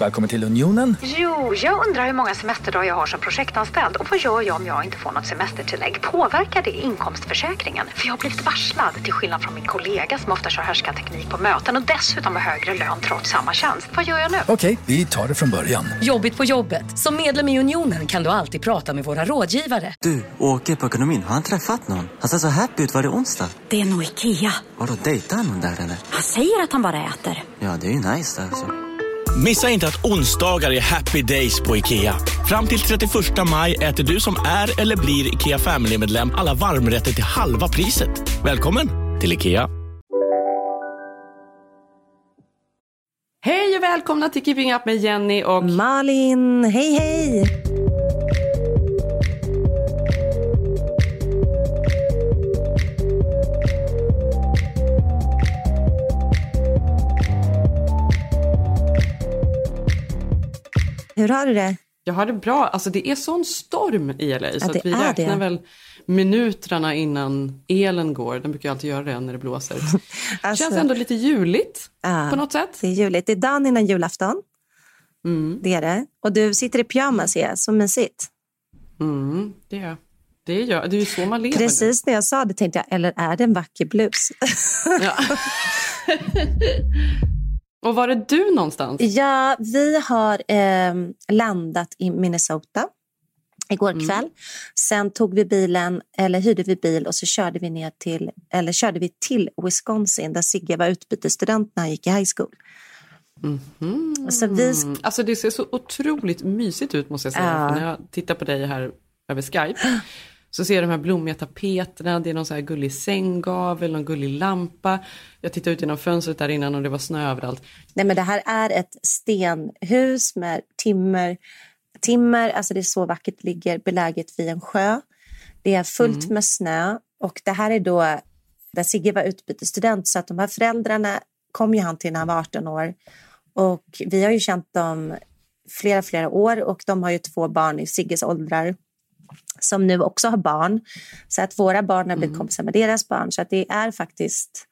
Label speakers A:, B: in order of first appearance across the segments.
A: Välkommen till Unionen.
B: Jo, jag undrar hur många semesterdagar jag har som projektanställd och vad gör jag om jag inte får något semestertillägg? Påverkar det inkomstförsäkringen? För jag har blivit varslad, till skillnad från min kollega som ofta kör teknik på möten och dessutom har högre lön trots samma tjänst. Vad gör jag nu?
A: Okej, vi tar det från början.
C: Jobbigt på jobbet. Som medlem i Unionen kan du alltid prata med våra rådgivare.
D: Du, åker på ekonomin. Har han träffat någon? Han ser så happy ut. Var det onsdag?
E: Det är nog Ikea.
D: Har du dejtat någon där eller?
E: Han säger att han bara äter.
D: Ja, det är ju nice alltså.
F: Missa inte att onsdagar är happy days på IKEA. Fram till 31 maj äter du som är eller blir IKEA Family-medlem alla varmrätter till halva priset. Välkommen till IKEA.
G: Hej och välkomna till Keeping Up med Jenny och
H: Malin. Hej, hej! Hur har du det?
G: Jag har det bra. Alltså det är sån storm i LA så
H: det
G: att vi
H: är
G: räknar
H: det.
G: väl minuterna innan elen går. Den brukar alltid göra det när det blåser.
H: Alltså,
G: Känns ändå lite juligt
H: Ja.
G: på något sätt.
H: Det är juligt. Det är dagen innan julafton.
G: Mm.
H: Det är det. Och du sitter i pyjamas, ser jag. Så mysigt.
G: Mm, det är det. Gör, det är ju så man lever.
H: Precis när jag sa det tänkte jag, eller är det en vacker blus?
G: Ja. och var är du någonstans?
H: ja, vi har eh, landat i Minnesota igår
G: Mm.
H: kväll. Sen tog vi bilen, eller hyrde vi bil och så körde vi ner till, eller körde vi till Wisconsin där Sigge var utbytesstudent när han gick i high school. Så vi,
G: Mm. Alltså det ser så otroligt mysigt ut måste jag säga.
H: Ja.
G: När jag tittar på dig här över Skype så ser jag de här blommiga tapeterna, det är någon så här gullig sänggavel, någon gullig lampa. Jag tittade ut genom fönstret där innan och det var snö överallt.
H: Nej, men det här är ett stenhus med timmer. timmer alltså det är så vackert, ligger beläget vid en sjö. Det är fullt med snö och det här är då där Sigge var utbytesstudent så att de här föräldrarna kom ju han till när han var 18 år och vi har ju känt dem flera, flera år och de har ju två barn i Sigges åldrar som nu också har barn. Så att våra barn har blivit kompisar med deras barn. Så att det är faktiskt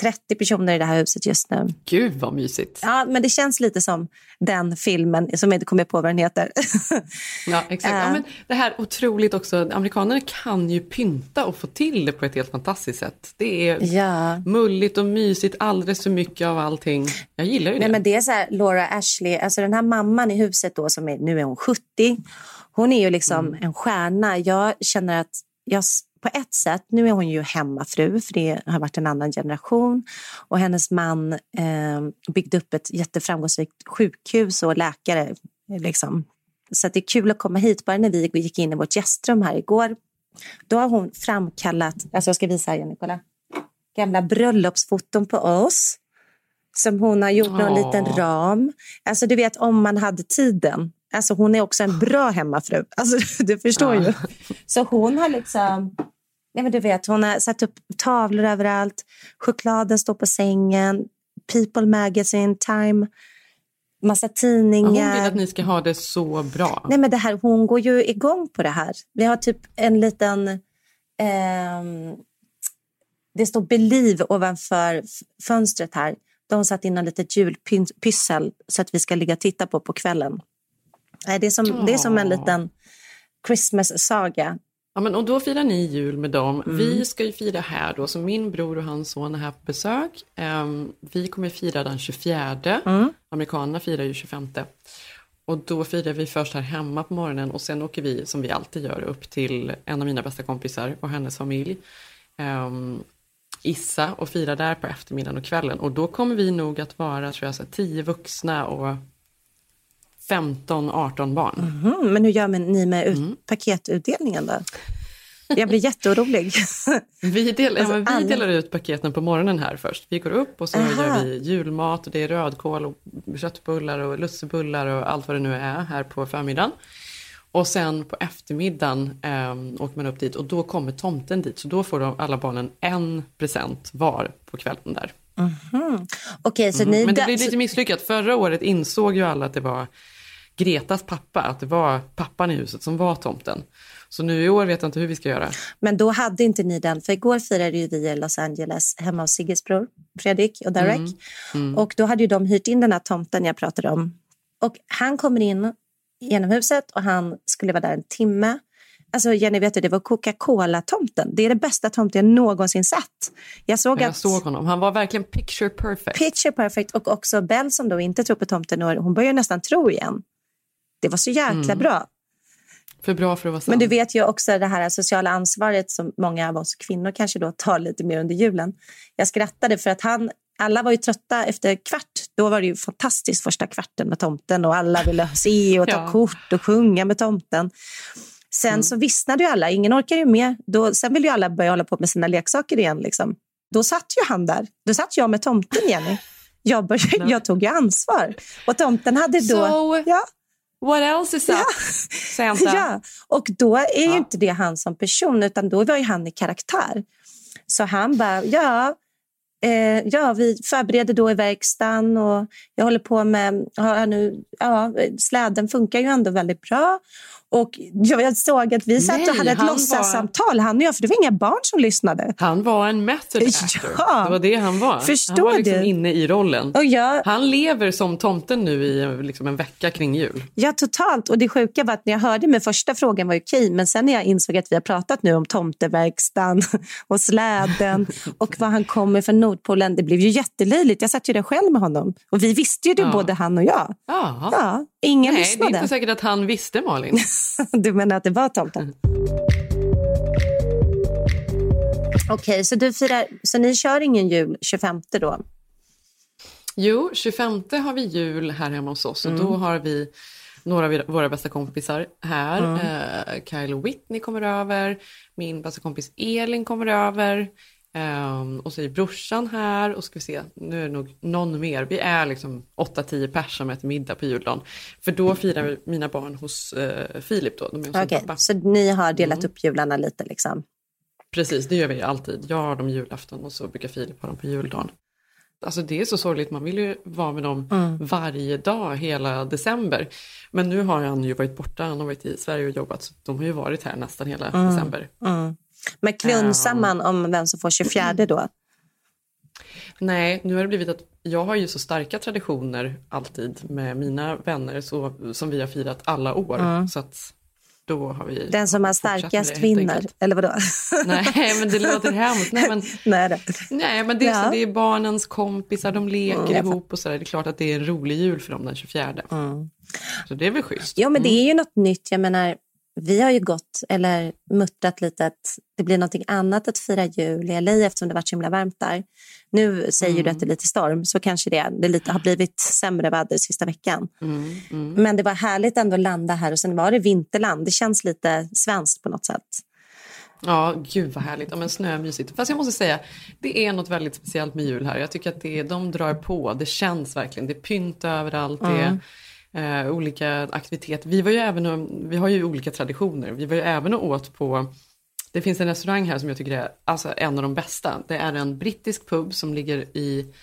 H: 30 personer i det här huset just nu.
G: Gud vad mysigt.
H: Ja, men det känns lite som den filmen som jag inte kommer på vad den heter.
G: Ja, exakt. Ja, men det här otroligt också, amerikaner kan ju pynta och få till det på ett helt fantastiskt sätt. Det är
H: ja.
G: mulligt och mysigt, alldeles för mycket av allting. Jag gillar ju det.
H: Nej, men det är så här, Laura Ashley, alltså den här mamman i huset då som är, nu är hon 70. Hon är ju liksom en stjärna. Jag känner att jag på ett sätt, nu är hon ju hemmafru för det har varit en annan generation och hennes man eh, byggde upp ett jätteframgångsrikt sjukhus och läkare. Liksom. Så det är kul att komma hit. Bara när vi gick in i vårt gästrum här igår, då har hon framkallat, alltså jag ska visa här igen, kolla, gamla bröllopsfoton på oss som hon har gjort någon
G: Åh.
H: liten ram. Alltså du vet om man hade tiden. Alltså hon är också en bra hemmafru. Alltså du förstår ju. Så hon har liksom, nej men du vet, hon har satt upp tavlor överallt. Chokladen står på sängen. People Magazine, Time, massa
G: Ja,
H: tidningar.
G: Hon vill att ni ska ha det så bra.
H: Nej, men det här, hon går ju igång på det här. Vi har typ en liten... ehm, det står Believe ovanför fönstret här. De har satt in en litet julpyssel så att vi ska ligga och titta på på kvällen. Nej, det, är som, det är som en liten Christmas-saga.
G: Ja, men, och då firar ni jul med dem.
H: Mm.
G: Vi ska ju fira här då, så min bror och hans son är här på besök. Ehm, vi kommer fira den 24.
H: Mm.
G: Amerikanerna firar ju 25. Och då firar vi först här hemma på morgonen och sen åker vi, som vi alltid gör, upp till en av mina bästa kompisar och hennes familj. ehm, Issa och firar där på eftermiddagen och kvällen. Och då kommer vi nog att vara, tror jag, så 10 vuxna och 15-18 barn.
H: Mm, men hur gör ni med ut-
G: Mm.
H: paketutdelningen då? Jag blir jätteorolig.
G: Vi, del,
H: Alltså,
G: ja, vi delar ut paketen på morgonen här först. Vi går upp och så
H: Aha.
G: gör vi julmat och det är rödkål och köttbullar och lussebullar och allt vad det nu är här på förmiddagen. Och sen på eftermiddagen eh, åker man upp dit och då kommer tomten dit. Så då får de, alla barnen en present var på kvällen där.
H: Okej, så ni...
G: Mm. Men det blir
H: så-
G: lite misslyckat. Förra året insåg ju alla att det var Gretas pappa, att det var pappan i huset som var tomten. Så nu i år vet jag inte hur vi ska göra.
H: Men då hade inte ni den, för igår firade ju vi i Los Angeles hemma hos Sigges bror Fredrik och Derek.
G: Mm.
H: Och då hade ju de hyrt in den här tomten jag pratade om. Och han kommer in genom huset och han skulle vara där en timme. Alltså Jenny, vet du, det var Coca-Cola-tomten. Det är det bästa tomten jag någonsin sett. Jag såg
G: Jag
H: att...
G: såg honom. Han var verkligen picture perfect.
H: Picture perfect och också Bell som då inte tror på tomten, och hon börjar nästan tro igen. Det var så jäkla bra.
G: För bra för att vara sant.
H: Men du vet ju också det här sociala ansvaret som många av oss kvinnor kanske då tar lite mer under julen. Jag skrattade för att han, alla var ju trötta efter kvart. Då var det ju fantastiskt första kvarten med tomten och alla ville se och ta
G: Ja.
H: kort och sjunga med tomten. Sen så vissnade ju alla, ingen orkar ju med. Då, sen ville ju alla börja hålla på med sina leksaker igen. Liksom. Då satt ju han där. Då satt jag med tomten, Jenny. Jag, började, jag tog ju ansvar. Och tomten hade då...
G: So-
H: ja,
G: What else is up, Santa?
H: Ja, och då är ju
G: Ja.
H: inte det han som person, utan då var ju han i karaktär. Så han bara, ja, eh, ja vi förbereder då i verkstaden och jag håller på med, ja, nu, ja, släden funkar ju ändå väldigt bra. Och jag, jag såg att vi satt
G: Nej,
H: och hade ett
G: var-
H: låtsassamtal, han och jag, för det var inga barn som lyssnade.
G: Han var en method actor.
H: Ja.
G: Det var det han var.
H: Förstår
G: han var liksom
H: du?
G: inne i rollen.
H: Och jag,
G: Han lever som tomten nu i liksom en vecka kring jul.
H: Ja, totalt. Och det sjuka var att när jag hörde mig första frågan var ju okej, men sen när jag insåg att vi har pratat nu om tomteverkstan och släden och var han kommer från Nordpolen, det blev ju jättelöjligt. Jag satt ju där själv med honom och vi visste ju det
G: Ja.
H: både han och jag.
G: Ja.
H: Ja, ingen
G: Nej, det är
H: lyssnade.
G: inte säkert att han visste Malin.
H: Du menar att det var tomten? Okej, så, du firar, så ni kör ingen jul 25 då?
G: Jo, 25 har vi jul här hemma hos oss och
H: Mm.
G: då har vi några av våra bästa kompisar här.
H: Mm.
G: Eh, Kyle och Whitney kommer över, min bästa kompis Elin kommer över. Ehm, och så är brorsan här och ska vi se, nu är det nog någon mer. Vi är liksom 8-10 pers som äter middag på juldagen. För då firar mina barn hos eh, Filip då, de är hos
H: Okej,
G: pappa.
H: så ni har delat
G: Mm.
H: upp jularna lite liksom?
G: Precis, det gör vi alltid. Jag har dem julafton och så brukar Filip ha dem på juldagen. Alltså det är så sorgligt, man vill ju vara med dem varje dag hela december. Men nu har han ju varit borta, han har varit i Sverige och jobbat, så de har ju varit här nästan hela december.
H: Mm. Men klunsar man om vem som får 24 då?
G: Nej, nu har det blivit att jag har ju så starka traditioner alltid med mina vänner så, som vi har firat alla år. Så att då har vi
H: Den som har
G: det,
H: starkast vinner, eller vadå?
G: Nej, men det låter hemskt. Nej, men
H: Nej, då.
G: Nej, men det är,
H: Ja.
G: så, det är barnens kompisar, de leker
H: Mm,
G: ihop och så där. Det är klart att det är en rolig jul för dem den 24. Så det är väl schysst.
H: Jo, men det är ju något nytt. Jag menar, vi har ju gått, eller muttrat lite att det blir någonting annat att fira jul i LA eftersom det varit så himla varmt där. Nu säger du att det är lite storm, så kanske det, det lite, har blivit sämre väder sista veckan.
G: Mm, mm.
H: Men det var härligt ändå att landa här och sen var det vinterland. Det känns lite svenskt på något sätt.
G: Ja, gud vad härligt. Ja, men snömysigt. Fast jag måste säga, det är något väldigt speciellt med jul här. Jag tycker att det, de drar på. Det känns verkligen. Det är pynt överallt. Det eh, olika aktiviteter. Vi, var ju även och, vi har ju olika traditioner. Vi var ju även och åt på det finns en restaurang här som jag tycker är alltså, en av de bästa. Det är en brittisk pub som ligger i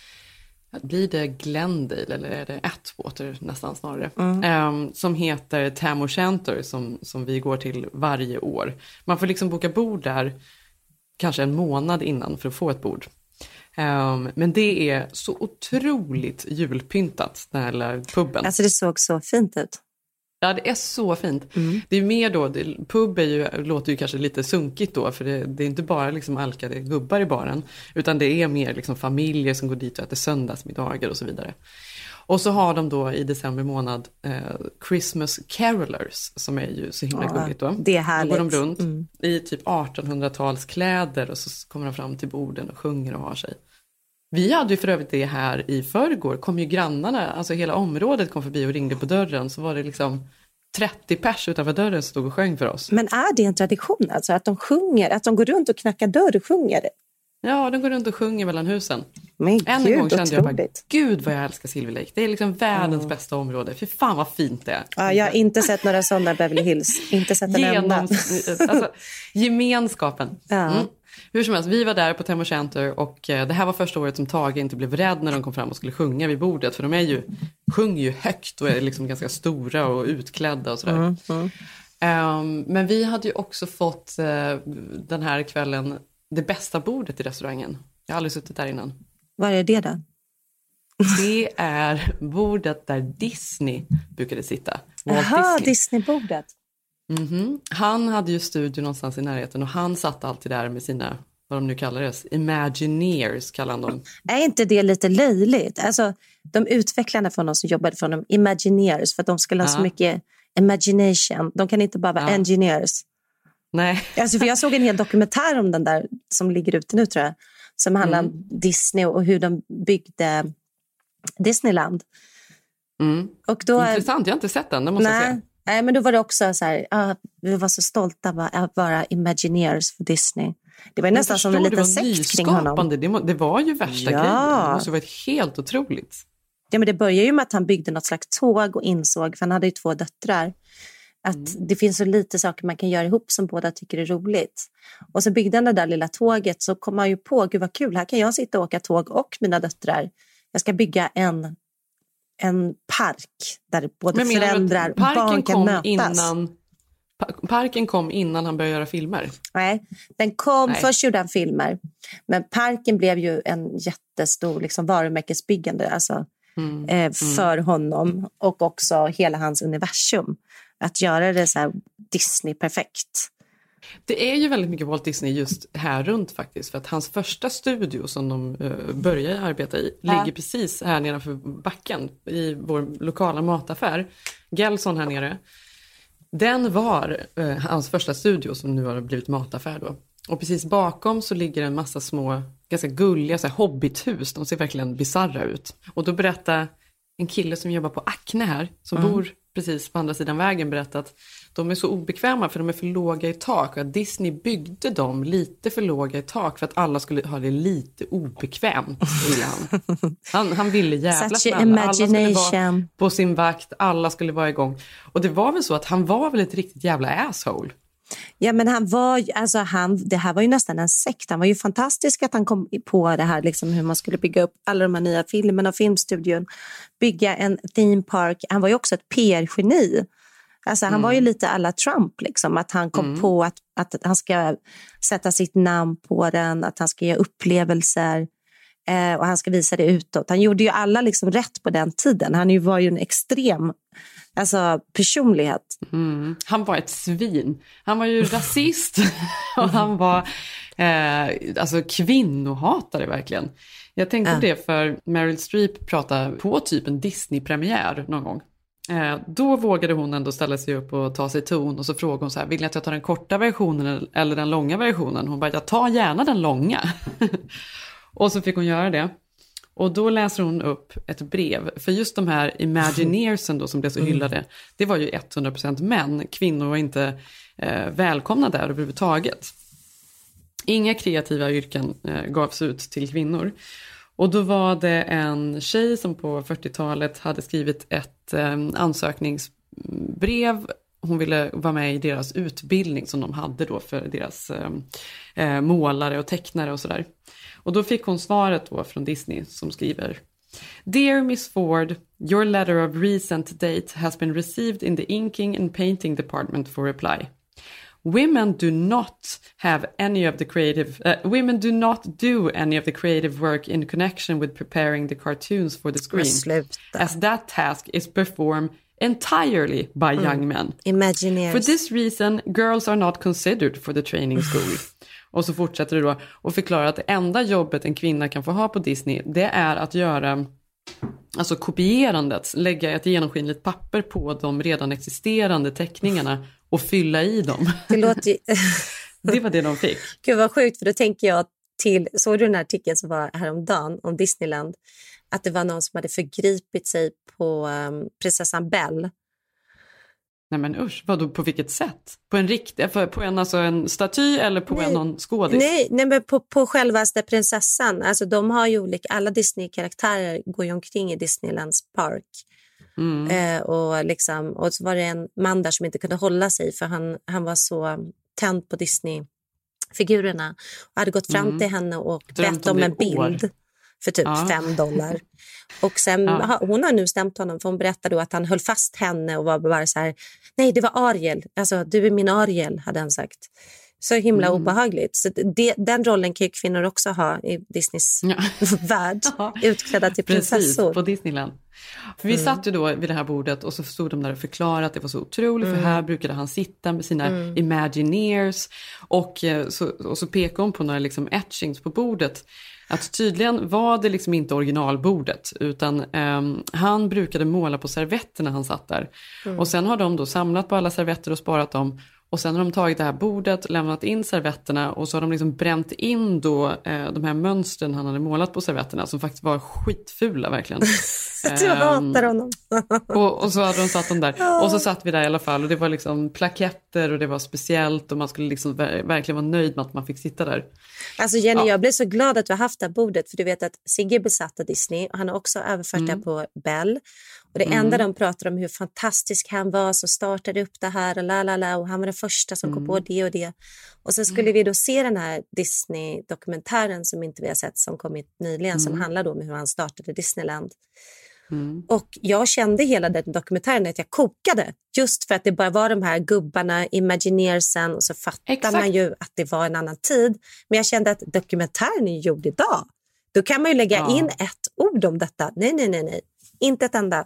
G: blir det Glendale eller är det Atwater nästan snarare? Ehm, som heter Tam O'Shanter som, som vi går till varje år. Man får liksom boka bord där kanske en månad innan för att få ett bord. Ehm, men det är så otroligt julpyntat, den här lilla puben.
H: Alltså det såg så fint ut.
G: Ja, det är så fint. Det är mer då, det, pub är ju, låter ju kanske lite sunkigt då, för det, det är inte bara liksom alkade gubbar i baren, utan det är mer liksom familjer som går dit och äter söndagsmiddagar och så vidare. Och så har de då i december månad eh, Christmas Carolers, som är ju så himla
H: Ja,
G: gulligt då.
H: det är
G: Då
H: härligt.
G: går de runt
H: Mm.
G: i typ 1800-talskläder och så kommer de fram till borden och sjunger och har sig. Vi hade ju för övrigt det här i förrgår, kom ju grannarna, alltså hela området kom förbi och ringde på dörren, så var det liksom 30 pers utanför dörren stod och sjöng för oss.
H: Men är det en tradition alltså att de sjunger, att de går runt och knackar dörr och sjunger?
G: Ja, de går runt och sjunger mellan husen.
H: Men
G: Än en
H: gud,
G: gång kände jag bara, gud vad jag älskar Silver Lake. Det är liksom världens bästa område. Fy fan vad fint det är.
H: Ja, jag har inte sett några sådana Beverly Hills. Inte sett en enda.
G: Alltså, gemenskapen.
H: Ja.
G: Mm. Hur som helst, vi var där på Temo Center och eh, det här var första året som Tage inte blev rädd när de kom fram och skulle sjunga vid bordet. För de är ju, sjunger ju högt och är liksom ganska stora och utklädda och sådär. Ehm, men vi hade ju också fått eh, den här kvällen det bästa bordet i restaurangen. Jag har aldrig suttit där innan.
H: Vad är det då?
G: Det är bordet där Disney brukade sitta. Walt
H: Jaha,
G: Disney.
H: Disneybordet.
G: Mhm. Han hade ju studio någonstans i närheten och han satt alltid där med sina, vad de nu kallar det, Imagineers kallar han dem.
H: Är inte det lite löjligt? Alltså, de utvecklarna från de som jobbade från de Imagineers för att de skulle ha så
G: Ja.
H: mycket imagination. De kan inte bara vara
G: Ja.
H: engineers.
G: Nej,
H: Alltså, för jag såg en hel dokumentär om den där som ligger ute nu tror jag. Som handlar
G: Mm.
H: om Disney och hur de byggde Disneyland.
G: mm.
H: Och då,
G: intressant, jag har inte sett den, det måste jag
H: nej,
G: säga.
H: nej, men då var det också så här, ah, vi var så stolta att vara Imagineers för Disney. Det var ju nästan som en liten sekt kring honom.
G: Det, må, det var ju värsta
H: Ja.
G: grejen. Det måste ha varit helt otroligt.
H: Ja, men det började ju med att han byggde något slags tåg och insåg, för han hade ju två döttrar, att
G: Mm.
H: det finns så lite saker man kan göra ihop som båda tycker är roligt. Och så byggde han det där lilla tåget så kom han ju på, gud vad kul, här kan jag sitta och åka tåg och mina döttrar. Jag ska bygga en, en park där både föräldrar och
G: parken
H: barn kan
G: kom
H: mötas.
G: Innan, pa- parken kom innan han började göra filmer.
H: Nej, den kom,
G: Nej.
H: först gjorde han filmer, men parken blev ju en jättestor liksom, varumärkesbyggande alltså,
G: Mm.
H: eh, för honom och också hela hans universum. Att göra det så Disney-perfekt.
G: Det är ju väldigt mycket Walt Disney just här runt faktiskt. För att hans första studio som de uh, började arbeta i
H: Ja.
G: ligger precis här nedanför backen i vår lokala mataffär. Gelson här nere. Den var eh, hans första studio som nu har blivit mataffär då. Och precis bakom så ligger en massa små, ganska gulliga så här, hobbithus. De ser verkligen bizarra ut. Och då berättade en kille som jobbar på Acne här, som bor precis på andra sidan vägen, berättat att de är så obekväma för de är för låga i tak. Och att Disney byggde dem lite för låga i tak för att alla skulle ha det lite obekvämt. Han. Han, han ville jävlas med alla. Alla skulle vara på sin vakt, alla skulle vara igång. Och det var väl så att han var väl ett riktigt jävla asshole.
H: Ja, men han var, alltså han, det här var ju nästan en sekt. Han var ju fantastisk att han kom på det här, liksom, hur man skulle bygga upp alla de här nya filmerna och filmstudion. Bygga en theme park. Han var ju också ett PR-geni. Alltså, han var ju lite alla Trump, liksom, att han kom på att, att han ska sätta sitt namn på den, att han ska ge upplevelser eh, och han ska visa det utåt. Han gjorde ju alla liksom rätt på den tiden. Han var ju en extrem alltså, personlighet.
G: Mm. Han var ett svin. Han var ju rasist och han var eh, alltså kvinnohatare verkligen. Jag tänkte
H: Ja.
G: på det för Meryl Streep pratade på typ en Disney-premiär någon gång. Eh, då vågade hon ändå ställa sig upp och ta sig ton och så frågade hon så här, vill ni att jag tar den korta versionen eller den långa versionen? Hon bara, jag tar gärna den långa. och så fick hon göra det. Och då läser hon upp ett brev, för just de här Imagineersen då som blev så hyllade, det var ju 100% män, kvinnor var inte eh, välkomna där överhuvudtaget. Inga kreativa yrken eh, gavs ut till kvinnor. Och då var det en tjej som på 40-talet hade skrivit ett eh, ansökningsbrev. Hon ville vara med i deras utbildning som de hade då för deras eh, eh, målare och tecknare och sådär. Och då fick hon svaret då från Disney som skriver Dear Miss Ford, your letter of recent date has been received in the inking and painting department for reply. Women do not have any of the creative uh, women do not do any of the creative work in connection with preparing the cartoons for the screen as that task is performed entirely by young men.
H: Imagineers.
G: For this reason, girls are not considered for the training school. Och så fortsätter det då och förklarar att det enda jobbet en kvinna kan få ha på Disney, det är att göra alltså kopierandet, lägga ett genomskinligt papper på de redan existerande teckningarna och fylla i dem.
H: Det låter.
G: Det var det de fick.
H: Gud vad sjukt, för då tänker jag till... Såg du den här artikeln som var häromdagen om Disneyland? Att det var någon som hade förgripit sig på um, prinsessan Belle.
G: Nej men usch, vadå, på vilket sätt? På en riktig, för- på en, alltså en staty eller på
H: Nej.
G: en någon skådis?
H: Nej, nej men på, på självaste prinsessan. Alltså, de har ju olika, alla Disney-karaktärer går ju omkring i Disneylands park.
G: Mm.
H: Eh, och, liksom, och så var det en man där som inte kunde hålla sig för han, han var så tänd på Disney-figurerna. Och hade gått fram
G: Mm.
H: till henne och
G: Drömt
H: bett
G: om
H: om en
G: i år.
H: För typ
G: Ja.
H: fem dollar. Och sen,
G: Ja.
H: Hon har nu stämt honom för hon berättade då att han höll fast henne och var bara så här, nej det var Ariel, alltså du är min Ariel hade han sagt. Så himla
G: Mm.
H: obehagligt. Så det, den rollen kan ju kvinnor också ha i Disneys
G: Ja.
H: värld.
G: Ja.
H: Utklädda till
G: Precis,
H: prinsessor.
G: på Disneyland. För vi satt ju då vid det här bordet och så stod de där och förklarade att det var så otroligt, för här brukade han sitta med sina imagineers. Och, eh, så, och så pekade hon på några liksom etchings på bordet. Att tydligen var det liksom inte originalbordet, utan ehm, han brukade måla på servetterna han satt där. Och sen har de då samlat på alla servetter och sparat dem. Och sen har de tagit det här bordet, lämnat in servetterna och så har de liksom bränt in då eh, de här mönstren han hade målat på servetterna som faktiskt var skitfula verkligen.
H: Du
G: Ehm,
H: hatar honom.
G: och, och så hade de satt dem där. Och så satt vi där i alla fall och det var liksom plaketter och det var speciellt och man skulle liksom ver- verkligen vara nöjd med att man fick sitta där.
H: Alltså Jenny,
G: Ja.
H: jag blev så glad att du har haft det här bordet. För du vet att Sigge är besatt av Disney och han har också överfört det
G: Mm.
H: här på Bell. Och det enda de pratar om hur fantastisk han var som startade upp det här och la la la och han var den första som kom på
G: Mm.
H: det och det. Och sen skulle vi då se den här Disney-dokumentären som inte vi har sett som kommit nyligen som
G: Mm.
H: handlar då om hur han startade Disneyland. Och jag kände hela den dokumentären att jag kokade. Just för att det bara var de här gubbarna, imagineersen och så fattar
G: Exakt.
H: man ju att det var en annan tid. Men jag kände att dokumentären är gjord idag. Då kan man ju lägga
G: Ja.
H: in ett ord om detta. Nej, nej, nej, nej. Inte ett enda.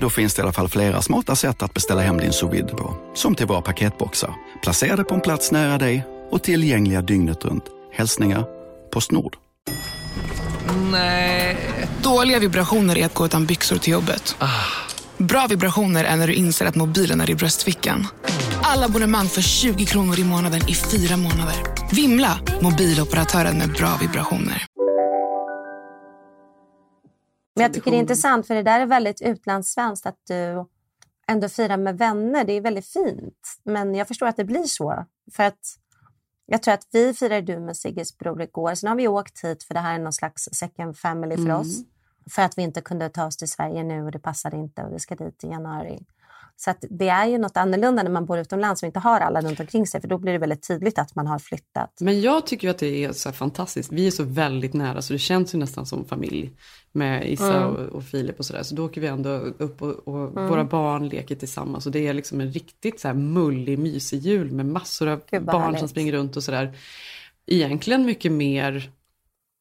I: Då finns det i alla fall flera smarta sätt att beställa hem din sous på. Som till våra paketboxar, placerade på en plats nära dig och tillgängliga dygnet runt. Hälsningar Postnord.
J: Dåliga vibrationer är att gå utan byxor till jobbet. Bra vibrationer är när du inser att mobilen är i bröstfickan. Alla abonnemang för 20 kronor i månaden i fyra månader. Vimla! Mobiloperatören med bra vibrationer.
H: Men jag tycker det är intressant för det där är väldigt utlandssvenskt att du ändå firar med vänner. Det är väldigt fint. Men jag förstår att det blir så. För att jag tror att vi firade du med Sigges bror igår. Sen har vi åkt hit för det här är någon slags second family för oss. För att vi inte kunde ta oss till Sverige nu och det passade inte och vi ska dit i januari. Så att det är ju något annorlunda när man bor utomlands och inte har alla runt omkring sig. För då blir det väldigt tydligt att man har flyttat.
G: Men jag tycker att det är så fantastiskt. Vi är så väldigt nära så det känns ju nästan som familj med Issa
H: Mm.
G: och, och Filip och sådär. Så då åker vi ändå upp och, och våra barn leker tillsammans och det är liksom en riktigt så här mullig, mysig jul med massor av barn som
H: härligt.
G: springer runt och sådär. Egentligen mycket mer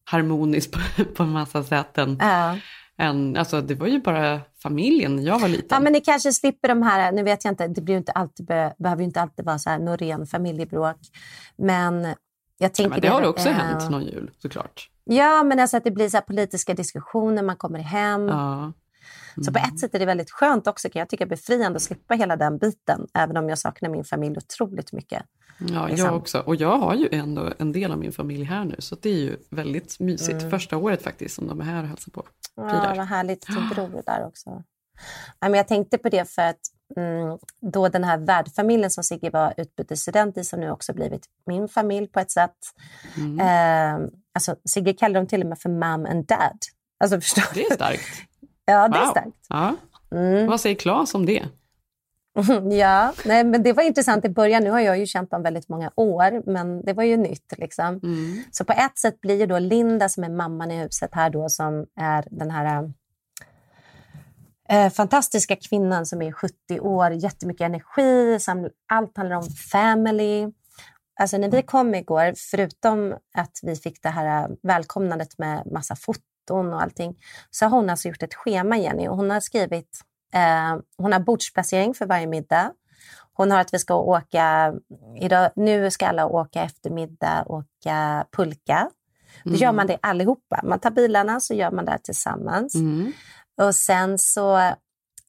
G: harmoniskt på, på en massa sätt än,
H: Ja.
G: Än, alltså det var ju bara familjen när jag var liten.
H: Ja, men ni kanske slipper de här, nu vet jag inte, det blir inte alltid, be, behöver ju inte alltid vara så här Norén familjebråk. Men jag tänker...
G: men det har också
H: eh,
G: hänt någon jul såklart.
H: Ja, men alltså att det blir så politiska diskussioner, man kommer hem.
G: Ja.
H: Så på ett sätt är det väldigt skönt också, kan jag tycka, befriande att slippa hela den biten. Även om jag saknar min familj otroligt mycket.
G: Ja,
H: Liksom.
G: jag också. Och jag har ju ändå en del av min familj här nu, så det är ju väldigt mysigt. Första året faktiskt som de är här och hälsar på.
H: Ja, vad härligt. Din bror där också. Ja, men jag tänkte på det för att mm, då den här värdfamiljen som Sigge var utbytesstudent i, som nu också blivit min familj på ett sätt.
G: Mm.
H: Eh, alltså, Sigge kallar dem till och med för mom and dad. Alltså, förstår?
G: Det är starkt.
H: Ja, det är
G: Wow.
H: starkt.
G: Ja.
H: Mm.
G: Vad säger Claes om det?
H: Ja, nej, men det var intressant i början. Nu har jag ju känt dem väldigt många år, men det var ju nytt. Liksom.
G: Mm.
H: Så på ett sätt blir ju då Linda, som är mamman i huset här, då, som är den här eh, fantastiska kvinnan som är 70 år, jättemycket energi, allt handlar om family. Alltså när vi kom igår, förutom att vi fick det här välkomnandet med massa foton och allting, så har hon alltså gjort ett schema, Jenny, och hon har skrivit, eh, hon har bordsplacering för varje middag. Hon har att vi ska åka, idag, nu ska alla åka eftermiddag, åka pulka. Då gör man det allihopa. Man tar bilarna så gör man det tillsammans.
G: Mm.
H: Och sen så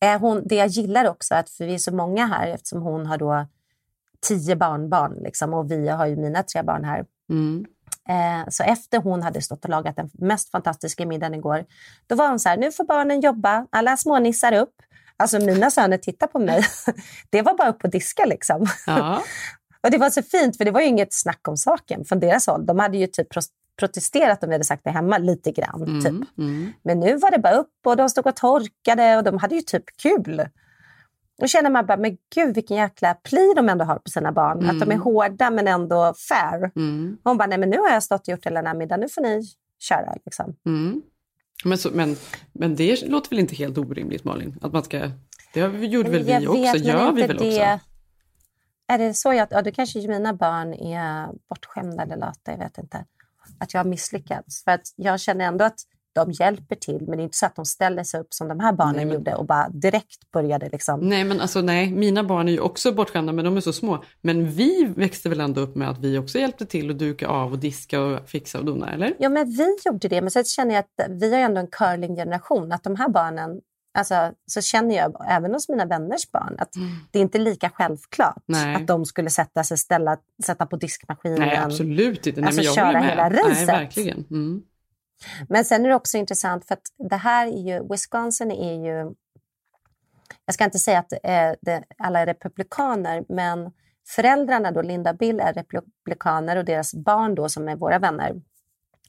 H: Eh, hon, det jag gillar också, att för vi är så många här eftersom hon har då tio barnbarn liksom, och vi har ju mina tre barn här.
G: Mm.
H: Eh, så efter hon hade stått och lagat den mest fantastiska middagen igår, då var hon så här, nu får barnen jobba, alla smånissar upp. Alltså mina söner tittar på mig. Det var bara upp och diska liksom.
G: Ja.
H: Och det var så fint, för det var ju inget snack om saken från deras håll. De hade ju typ pro- protesterat om vi hade sagt det hemma lite grann.
G: Mm.
H: Typ.
G: Mm.
H: Men nu var det bara upp och de stod och torkade och de hade ju typ kul. Då känner man bara, men gud vilken jäkla pli de ändå har på sina barn.
G: Mm.
H: Att de är hårda men ändå fair.
G: Mm.
H: Hon bara, nej men nu har jag stått och gjort hela den här middagen, nu får ni köra. Liksom.
G: Mm. Men, så, men, men det låter väl inte helt orimligt Malin? Att man ska, det har vi- gjorde väl vi också,
H: vet, men
G: gör vi väl
H: det...
G: också?
H: Är det så jag, ja, då kanske mina barn är bortskämda eller lata, jag vet inte. Att jag har misslyckats. För att jag känner ändå att de hjälper till, men det är inte så att de ställer sig upp som de här barnen
G: Nej, men-
H: gjorde och bara direkt började liksom.
G: Nej, men alltså nej, mina barn är ju också bortskämda men de är så små. Men vi växte väl ändå upp med att vi också hjälpte till att duka av och diska och fixa och dona, eller?
H: Ja, men vi gjorde det, men så känner jag att vi har ändå en curlinggeneration, att de här barnen, alltså, så känner jag även hos mina vänners barn, att det är inte lika självklart
G: Nej.
H: att de skulle sätta sig, ställa, sätta på diskmaskinen.
G: Nej, absolut inte. Nej,
H: Alltså
G: men jag
H: köra hela
G: Nej,
H: racet.
G: verkligen. Mm.
H: Men sen är det också intressant för att det här är ju, Wisconsin är ju, jag ska inte säga att eh, det, alla är republikaner, men föräldrarna då, Linda Bill är republikaner och deras barn då som är våra vänner,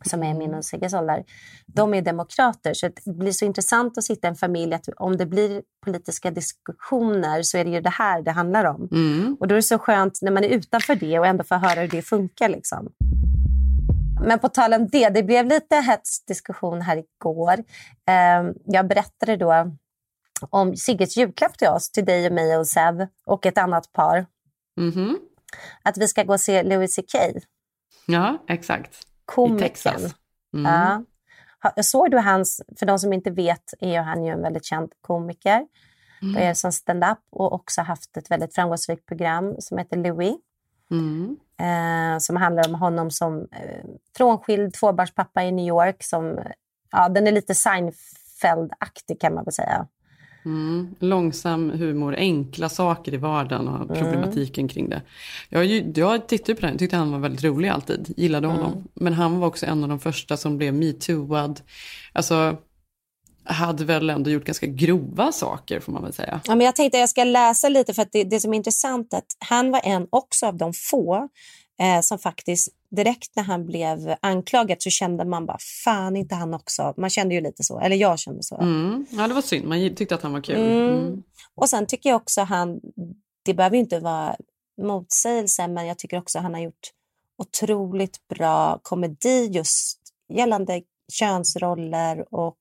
H: som är min och Sigges ålder, de är demokrater. Så det blir så intressant att sitta i en familj att om det blir politiska diskussioner så är det ju det här det handlar om.
G: Mm.
H: Och då är det så skönt när man är utanför det och ändå får höra hur det funkar. Liksom. Men på tal om det, det blev lite hets diskussion här igår. Eh, jag berättade då om Sigges julklapp till oss, till dig och mig och Sev och ett annat par.
G: Mhm.
H: Att vi ska gå och se Louis CK,
G: Ja, exakt. I
H: komikern.
G: Texas. Mm.
H: Ja. Såg du hans, för de som inte vet är han ju en väldigt känd komiker.
G: Mm.
H: Och är som stand-up och också haft ett väldigt framgångsrikt program som heter Louis.
G: Mm.
H: eh, som handlar om honom som eh, frånskild tvåbarnspappa i New York. Som, ja, den är lite Seinfeld-aktig kan man väl säga.
G: Mm. Långsam humor, enkla saker i vardagen och problematiken kring det. Jag, jag tittade på den, tyckte han var väldigt rolig alltid, gillade honom. Men han var också en av de första som blev metooad. Alltså, hade väl ändå gjort ganska grova saker får man väl säga.
H: Ja, men jag tänkte att jag ska läsa lite för det, det som är intressant är att han var en också av de få eh, som faktiskt direkt när han blev anklagad så kände man bara fan inte han också. Man kände ju lite så, eller jag kände så.
G: Mm. Ja, det var synd, man tyckte att han var kul.
H: Mm.
G: Mm.
H: Och sen tycker jag också han, det behöver ju inte vara motsägelse, men jag tycker också han har gjort otroligt bra komedi just gällande könsroller och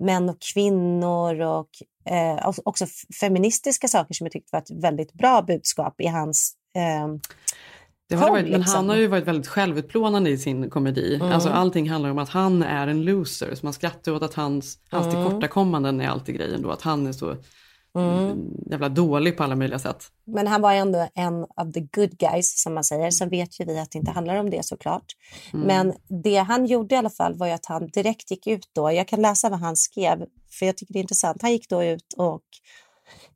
H: män och kvinnor och eh, också feministiska saker som jag tyckte var ett väldigt bra budskap i hans eh,
G: Det har det varit, men
H: liksom.
G: han har ju varit väldigt självutplånande i sin komedi.
H: Mm.
G: Alltså allting handlar om att han är en loser. Så man skrattar åt att hans, hans
H: Mm.
G: tillkortakommanden är alltid grejen då. Att han är så
H: Mm.
G: mm, jävla dålig på alla möjliga sätt.
H: Men han var ändå en av the good guys som man säger. Sen vet ju vi att det inte handlar om det såklart.
G: Mm.
H: Men det han gjorde i alla fall var ju att han direkt gick ut då. Jag kan läsa vad han skrev för jag tycker det är intressant. Han gick då ut och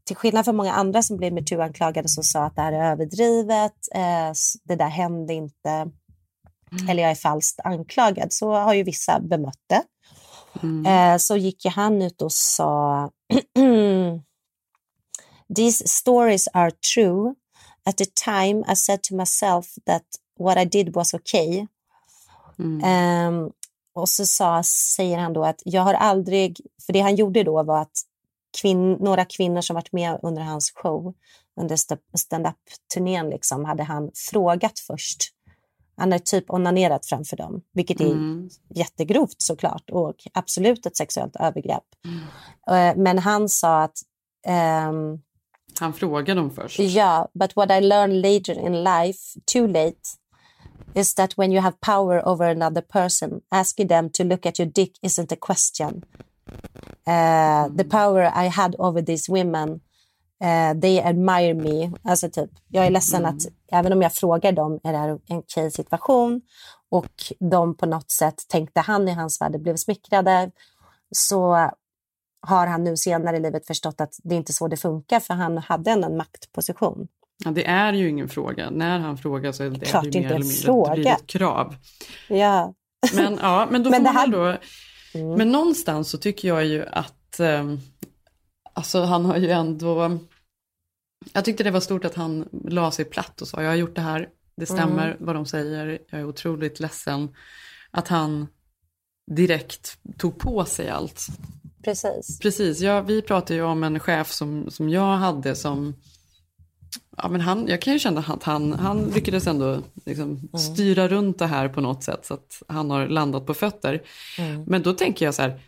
H: till skillnad från många andra som blev metoo-anklagade som sa att det här är överdrivet, eh, det där hände inte, eller jag är falskt anklagad, så har ju vissa bemött det. Eh, så gick ju han ut och sa These stories are true. At the time I said to myself that what I did was okay. Ehm, och så sa, säger han då att jag har aldrig, för det han gjorde då var att kvinn, några kvinnor som varit med under hans show, under sta- stand-up-turnén, liksom, hade han frågat först. Han hade typ onanerat framför dem, vilket är
G: Mm.
H: jättegrovt såklart och absolut ett sexuellt övergrepp. Eh, Men han sa att ehm,
G: Han frågade dem först.
H: Yeah, but what I learned later in life, too late, is that when you have power over another person, asking them to look at your dick isn't a question. Uh, The power I had over these women, uh, they admire me. Alltså typ, jag är ledsen att även om jag frågar dem är det här en okej situation och de på något sätt tänkte han i hans värld blev smickrade så har han nu senare i livet förstått att det är inte så det funkar för han hade ändå en maktposition.
G: Ja, det är ju ingen fråga. När han frågar så är det,
H: Klart
G: ju
H: det
G: mer
H: inte är
G: eller mindre
H: fråga.
G: det ett krav.
H: Ja.
G: Men, ja, men då
H: Men
G: får
H: här-
G: då... Men någonstans så tycker jag ju att ehm, alltså han har ju ändå... Jag tyckte det var stort att han la sig platt och sa jag har gjort det här, det stämmer
H: Mm.
G: vad de säger, jag är otroligt ledsen. Att han direkt tog på sig allt.
H: Precis.
G: Precis, ja, vi pratade ju om en chef som, som jag hade som Ja, men han, jag kan ju känna att han, han lyckades ändå liksom styra runt det här på något sätt så att han har landat på fötter. Men då tänker jag så här,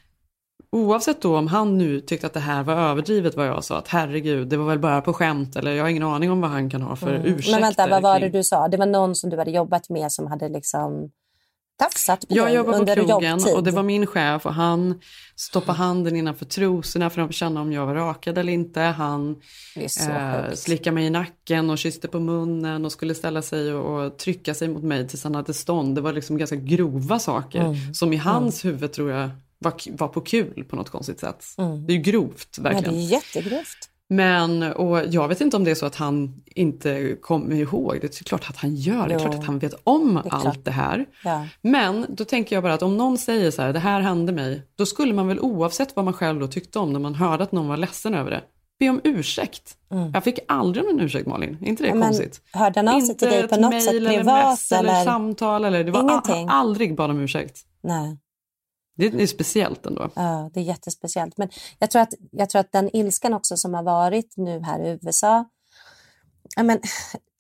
G: oavsett då om han nu tyckte att det här var överdrivet vad jag sa, att herregud, det var väl bara på skämt eller jag har ingen aning om vad han kan ha för ursäkter.
H: Men vänta, vad var det du sa? Det var någon som du hade jobbat med som hade liksom tafsat på
G: Jag jobbade på
H: under
G: krogen
H: jobbtid?
G: och det var min chef och han stoppade handen innanför trosorna för att känna om jag var rakad eller inte. Han eh, slickade mig i nacken och kysste på munnen och skulle ställa sig och, och trycka sig mot mig tills han hade stånd. Det var liksom ganska grova saker
H: Mm.
G: som i hans huvud tror jag var, var på kul på något konstigt sätt. Det är ju grovt
H: Ja, det
G: verkligen.
H: är jättegrovt.
G: Men, och jag vet inte om det är så att han inte kommer ihåg. Det är klart att han gör. Det är
H: Jo.
G: klart att han vet om
H: klart.
G: allt det här.
H: Ja.
G: Men då tänker jag bara att om någon säger så här, det här hände mig. Då skulle man väl oavsett vad man själv då tyckte om när man hörde att någon var ledsen över det. Be om ursäkt. Jag fick aldrig någon ursäkt Malin. Inte det
H: Mm. Ja,
G: konstigt?
H: hörde han av sig till dig på något sätt
G: mejl eller
H: privat,
G: mess eller,
H: eller?
G: samtal eller det var
H: Ingenting?
G: aldrig bad om ursäkt.
H: Nej.
G: Det är, speciellt ändå.
H: Ja, det är jättespeciellt. Men jag tror, att, jag tror att den ilskan också som har varit nu här i USA, ja, men,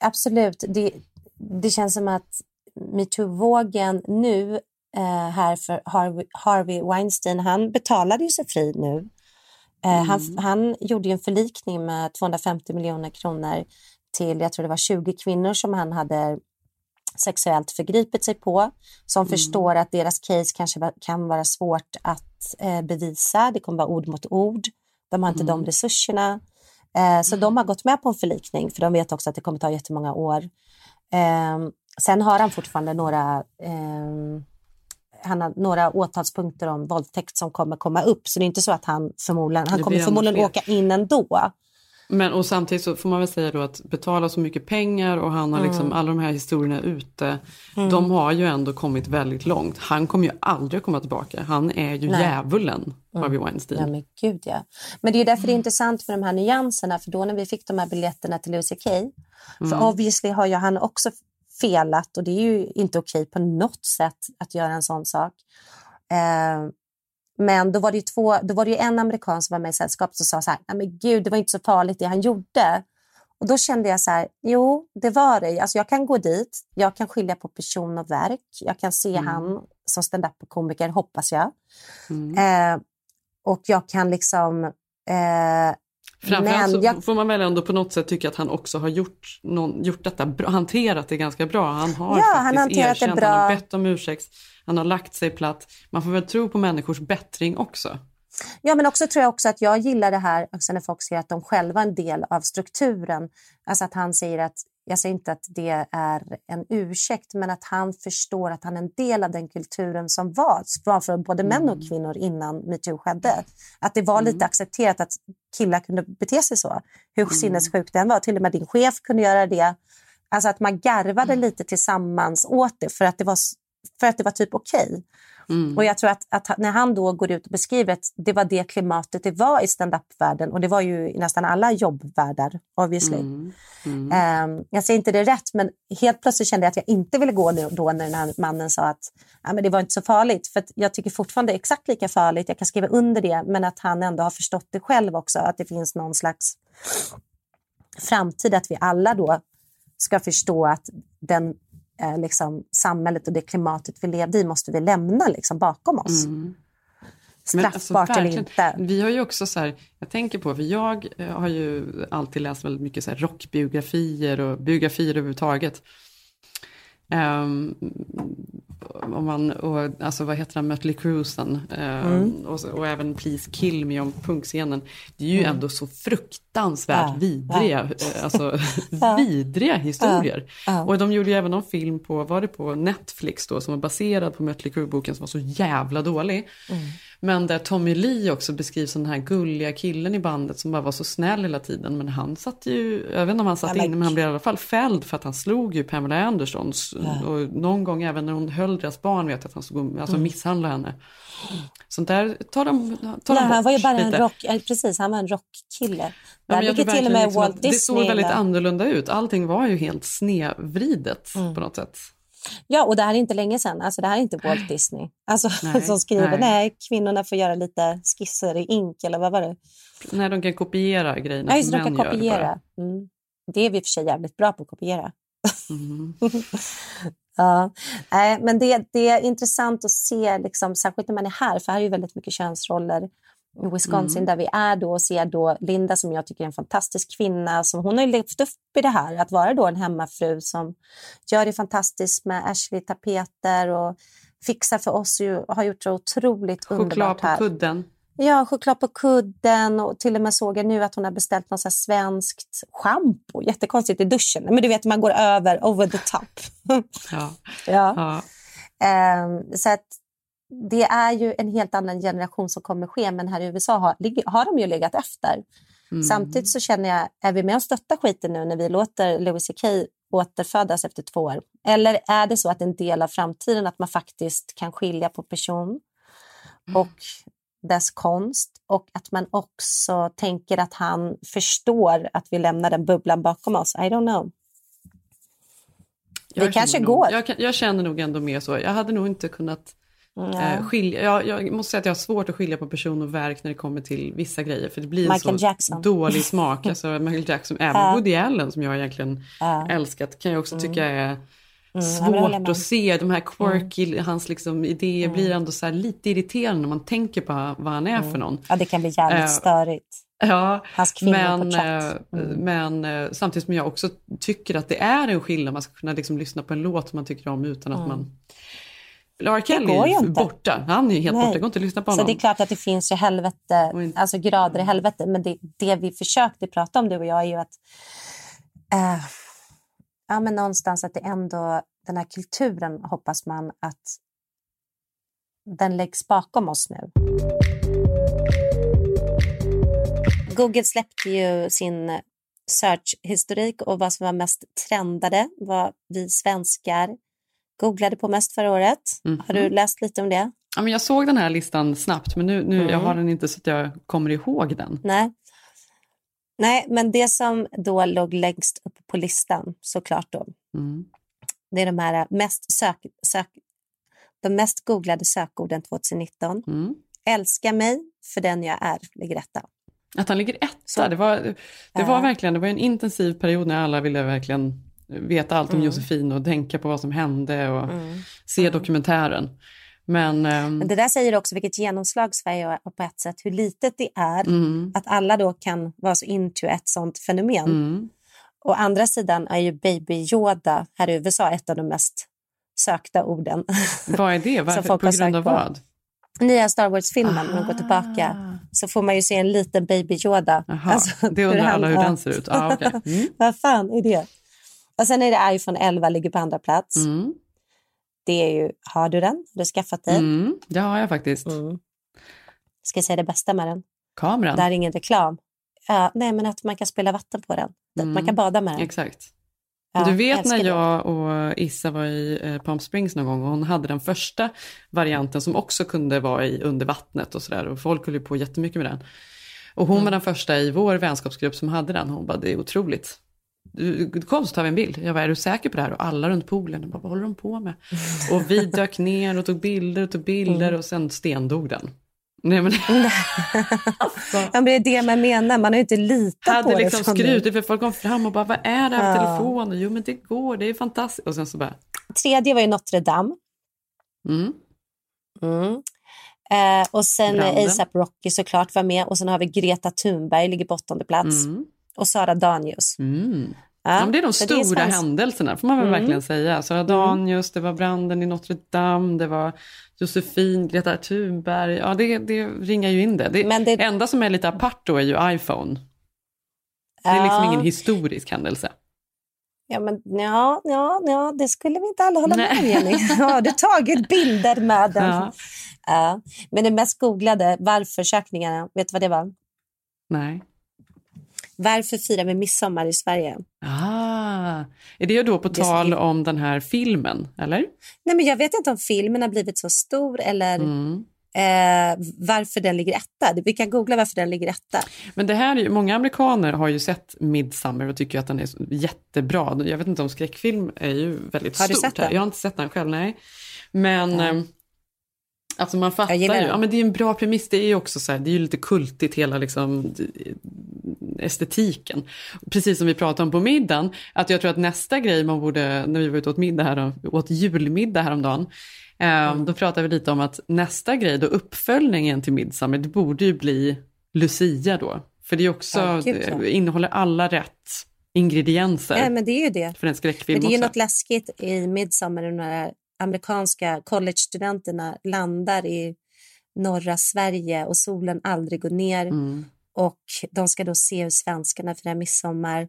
H: absolut, det, det känns som att metoo-vågen nu eh, här för Harvey, Harvey Weinstein, han betalade ju sig fri nu. Eh, han, han gjorde ju en förlikning med 250 miljoner kronor till, jag tror det var 20 kvinnor som han hade sexuellt förgripit sig på, som förstår att deras case kanske kan vara svårt att eh, bevisa. Det kommer vara ord mot ord. De har inte de resurserna. Eh, så de har gått med på en förlikning, för de vet också att det kommer ta jättemånga år. Eh, sen har han fortfarande några eh, han har några åtalspunkter om våldtäkt som kommer komma upp. Så det är inte så att han förmodligen, han kommer förmodligen åka in ändå.
G: Men och samtidigt så får man väl säga då att betala så mycket pengar och han har
H: Mm.
G: liksom alla de här historierna ute. De har ju ändå kommit väldigt långt. Han kommer ju aldrig komma tillbaka. Han är ju
H: Nej.
G: djävulen, Harvey Weinstein.
H: Ja, men gud ja. Men det är därför det är intressant med de här nyanserna. För då när vi fick de här biljetterna till Lucy Kay, för obviously har ju han också felat och det är ju inte okej på något sätt att göra en sån sak. Eh, men då var det ju två, då var det en amerikan som var med i sällskapet som sa så här, nej men gud, det var inte så farligt det han gjorde. Och då kände jag så här, jo, det var det. Alltså jag kan gå dit, jag kan skilja på person och verk. Jag kan se han som stand-up-komiker, hoppas jag. Eh, och jag kan liksom... Eh,
G: Framförallt
H: men jag,
G: får man väl ändå på något sätt tycka att han också har gjort, någon, gjort detta, hanterat det ganska bra. Han har
H: Ja,
G: faktiskt
H: han hanterat det
G: erkänt,
H: bra.
G: han har bett om ursäkt, han har lagt sig platt. Man får väl tro på människors bättring också.
H: ja, men också tror jag också att jag gillar det här också när folk säger att de själva är en del av strukturen. Alltså att han säger att, jag säger inte att det är en ursäkt, men att han förstår att han är en del av den kulturen som var, var för både män och kvinnor innan metoo skedde. Att det var lite accepterat att killar kunde bete sig så. Hur sinnessjukt den var. Till och med din chef kunde göra det. Alltså att man garvade lite tillsammans åt det för att det var, för att det var typ okej. Och jag tror att, att när han då går ut och beskriver att det var det klimatet det var i stand-up-världen och det var ju i nästan alla jobbvärldar obviously. Ehm, jag säger inte det rätt men helt plötsligt kände jag att jag inte ville gå nu- då när den här mannen sa att ja, men det var inte så farligt. För jag tycker fortfarande det är exakt lika farligt, jag kan skriva under det men att han ändå har förstått det själv också att det finns någon slags framtid att vi alla då ska förstå att den eh, liksom, samhället och det klimatet vi levde i måste vi lämna liksom, bakom oss.
G: Men alltså,
H: Straffbart eller
G: verkligen.
H: inte.
G: Vi har ju också så här, jag tänker på, för jag eh, har ju alltid läst väldigt mycket så rockbiografier och biografier överhuvudtaget. Ehm, om man, och, alltså vad heter han, Mötley Cruesen ehm, och, så- och även Please Kill Me om punkscenen. Det är ju ändå så fruktansvärt
H: Ja,
G: vidriga, eh, alltså, vidriga historier.
H: Ja.
G: Och de gjorde ju även någon film på, var det på Netflix då, som var baserad på Mötley Crüe-boken som var så jävla dålig. Men där Tommy Lee också beskrivs som den här gulliga killen i bandet som bara var så snäll hela tiden. Men han satt ju, jag vet inte om han satt inne men han blev i alla fall fälld för att han slog ju Pamela Anderson.
H: Ja.
G: Och någon gång även när hon höll deras barn vet jag att han stod alltså
H: Mm.
G: misshandlade henne. Sånt där tar de, tar
H: Nej,
G: de
H: han var ju bara en
G: lite.
H: rock, eh, precis, han var en rockkille.
G: Ja,
H: Där
G: jag
H: till och med
G: liksom
H: Walt Disney.
G: Det såg väldigt annorlunda ut. Allting var ju helt snedvridet
H: Mm.
G: på något sätt.
H: Ja, och det här är inte länge sedan. Alltså, det här är inte Walt Disney alltså,
G: Nej,
H: som skriver.
G: nej.
H: Nej. kvinnorna får göra lite skisser i ink eller vad var det?
G: När de kan kopiera grejerna
H: just
G: som
H: det, de kan kopiera. Mm. Det är vi i och för sig jävligt bra på att kopiera.
G: Mm.
H: ja. Nej, men det, det är intressant att se, liksom, särskilt när man är här, för här är ju väldigt mycket könsroller Wisconsin
G: Mm.
H: där vi är då och ser då Linda som jag tycker är en fantastisk kvinna. Som hon har ju levt upp i det här, att vara då en hemmafru som gör det fantastiskt med Ashley-tapeter och fixar för oss och har gjort det otroligt
G: Choklad
H: underbart
G: på
H: här.
G: kudden.
H: Ja, choklad på kudden och till och med såg jag nu att hon har beställt något svenskt schampo. Jättekonstigt i duschen. Men du vet, man går över, over the top.
G: Ja.
H: ja.
G: Ja.
H: Ehm, så att det är ju en helt annan generation som kommer ske, men här i USA har, har de ju legat efter.
G: Mm.
H: Samtidigt så känner jag, är vi med och stöttar skiten nu när vi låter Louis CK återfödas efter två år? Eller är det så att en del av framtiden att man faktiskt kan skilja på person och dess konst och att man också tänker att han förstår att vi lämnar den bubblan bakom oss? I don't know.
G: Jag
H: det kanske
G: känner
H: går.
G: Nog, jag, jag känner nog ändå mer så. Jag hade nog inte kunnat
H: Nej.
G: eh, skilja. Jag, jag måste säga att jag har svårt att skilja på person och verk när det kommer till vissa grejer. För det blir en
H: Michael
G: så
H: Jackson.
G: dålig smak. Alltså Michael Jackson, även
H: Ja.
G: Woody Allen som jag egentligen
H: Ja.
G: älskat kan jag också tycka är
H: Mm,
G: svårt.
H: Mm.
G: att se. De här quirky, hans liksom idéer blir ändå så lite irriterande när man tänker på vad han är för någon.
H: Ja, det kan bli jävligt
G: Eh,
H: störigt.
G: Ja,
H: Hans
G: men, eh, men samtidigt som jag också tycker att det är en skillnad. Man ska kunna liksom lyssna på en låt som man tycker om utan att man... Lara Kelly är borta. Han är helt
H: Nej.
G: borta. Det går inte att lyssna på
H: Så
G: honom.
H: det är klart att det finns ju helvete, alltså grader i helvete. Men det, det vi försökte prata om du och jag är ju att eh, ja, men någonstans att det ändå, den här kulturen hoppas man att den läggs bakom oss nu. Google släppte ju sin search-historik och vad som var mest trendade, vad vi svenskar googlade på mest förra året. Har du läst lite om det?
G: Ja, men jag såg den här listan snabbt men nu, nu
H: Mm.
G: jag har den inte så att jag kommer ihåg den.
H: Nej. Nej, men det som då låg längst upp på listan såklart då,
G: Mm.
H: det är de här mest sök, sök, de mest googlade sökorden 2019.
G: Mm.
H: Älska mig för den jag är, ligger etta.
G: Att han ligger etta,
H: Så-
G: det, var, det var verkligen det var en intensiv period när alla ville verkligen veta allt om
H: Mm.
G: Josefin och tänka på vad som hände och se dokumentären. Men, ehm,
H: Men det där säger också vilket genomslag Sverige har på ett sätt, hur litet det är
G: mm,
H: att alla då kan vara så into ett sånt fenomen.
G: mm,
H: Å andra sidan är ju Baby Yoda här i USA ett av de mest sökta orden.
G: vad är det? Varför, på grund av
H: på.
G: vad?
H: Nya Star Wars-filmen, när de går
G: Ah.
H: tillbaka, så får man ju se en liten Baby Yoda.
G: Jaha,
H: Alltså,
G: det undrar alla hur den ser ut. Ah, okej. mm.
H: Vad fan är det? Och sen är det iPhone 11 ligger på andra plats.
G: Mm.
H: Det är ju, har du den? Har du skaffat dig?
G: Mm, det har jag faktiskt.
H: Mm. Ska jag säga det bästa med den?
G: Kameran.
H: Det här är ingen reklam. Ja, nej, men att man kan spela vatten på den.
G: Mm.
H: Man kan bada med den.
G: Exakt.
H: Ja,
G: du vet
H: älskar
G: när
H: det.
G: jag och Issa var i eh, Palm Springs någon gång och hon hade den första varianten som också kunde vara i under vattnet och sådär och folk höll ju på jättemycket med den. Och hon
H: Mm.
G: var den första i vår vänskapsgrupp som hade den. Hon bara, det är otroligt. Kom så tar vi en bild. Jag bara, är du säker på det här? Och alla runt poolen, bara, vad håller de på med? Och vi dök ner och tog bilder och tog bilder
H: Mm.
G: och sen stendog den. Nej, men,
H: Ja, men det är det man menar, man har ju inte litat på
G: hade
H: det.
G: liksom skrutit för folk kom fram och bara, vad är det här för
H: Ja.
G: telefon? Och, jo men det går, det är fantastiskt. Och sen så bara,
H: Tredje var ju Notre Dame.
G: mm,
H: Mm. Eh, och sen
G: Branden.
H: ASAP Rocky såklart var med. Och sen har vi Greta Thunberg, ligger på åttonde plats.
G: mm,
H: Och Sara Danius.
G: mm.
H: Ja,
G: Ja, det är de
H: så
G: stora
H: svenskt.
G: händelserna, får man väl
H: Mm.
G: verkligen säga. Sara Danius, det var branden i Notre Dame, det var Josefin, Greta Thunberg. Ja, det, det ringar ju in det. Det,
H: Men det-
G: enda som är lite apart då är ju iPhone. Det är liksom
H: Ja.
G: ingen historisk händelse.
H: Ja, men, ja, ja, ja, det skulle vi inte alla hålla med om, Jenny. Har du tagit bilder med den?
G: Ja.
H: Ja. Men det mest googlade varför-sökningarna, vet du vad det var?
G: Nej.
H: Varför firar vi midsommar i Sverige?
G: Ah, är det då på
H: Det är
G: tal om den här filmen, eller?
H: Nej, men jag vet inte om filmen har blivit så stor eller
G: Mm.
H: eh, varför den ligger etta. Vi kan googla varför den ligger etta.
G: Men det här är ju, många amerikaner har ju sett Midsummer och tycker att den är jättebra. Jag vet inte om skräckfilm är ju väldigt
H: Har du
G: stort
H: sett
G: här.
H: den?
G: Jag har inte sett den själv, nej. Men
H: Ja.
G: Alltså man fattar ju, ja men det är en bra premiss, det är ju också så här, det är ju lite kultigt hela liksom estetiken. Precis som vi pratade om på middagen, att jag tror att nästa grej man borde, när vi var ute åt middag här, åt julmiddag häromdagen, eh,
H: Mm.
G: då pratade vi lite om att nästa grej, då uppföljningen till Midsummer, det borde ju bli Lucia då. För det är också,
H: Ja,
G: det innehåller alla rätt ingredienser
H: Ja, men det är ju det.
G: för en skräckfilm
H: Men det är ju
G: också.
H: något läskigt i när här amerikanska collegestudenterna landar i norra Sverige och solen aldrig går ner.
G: Mm.
H: Och de ska då se hur svenskarna firar midsommar.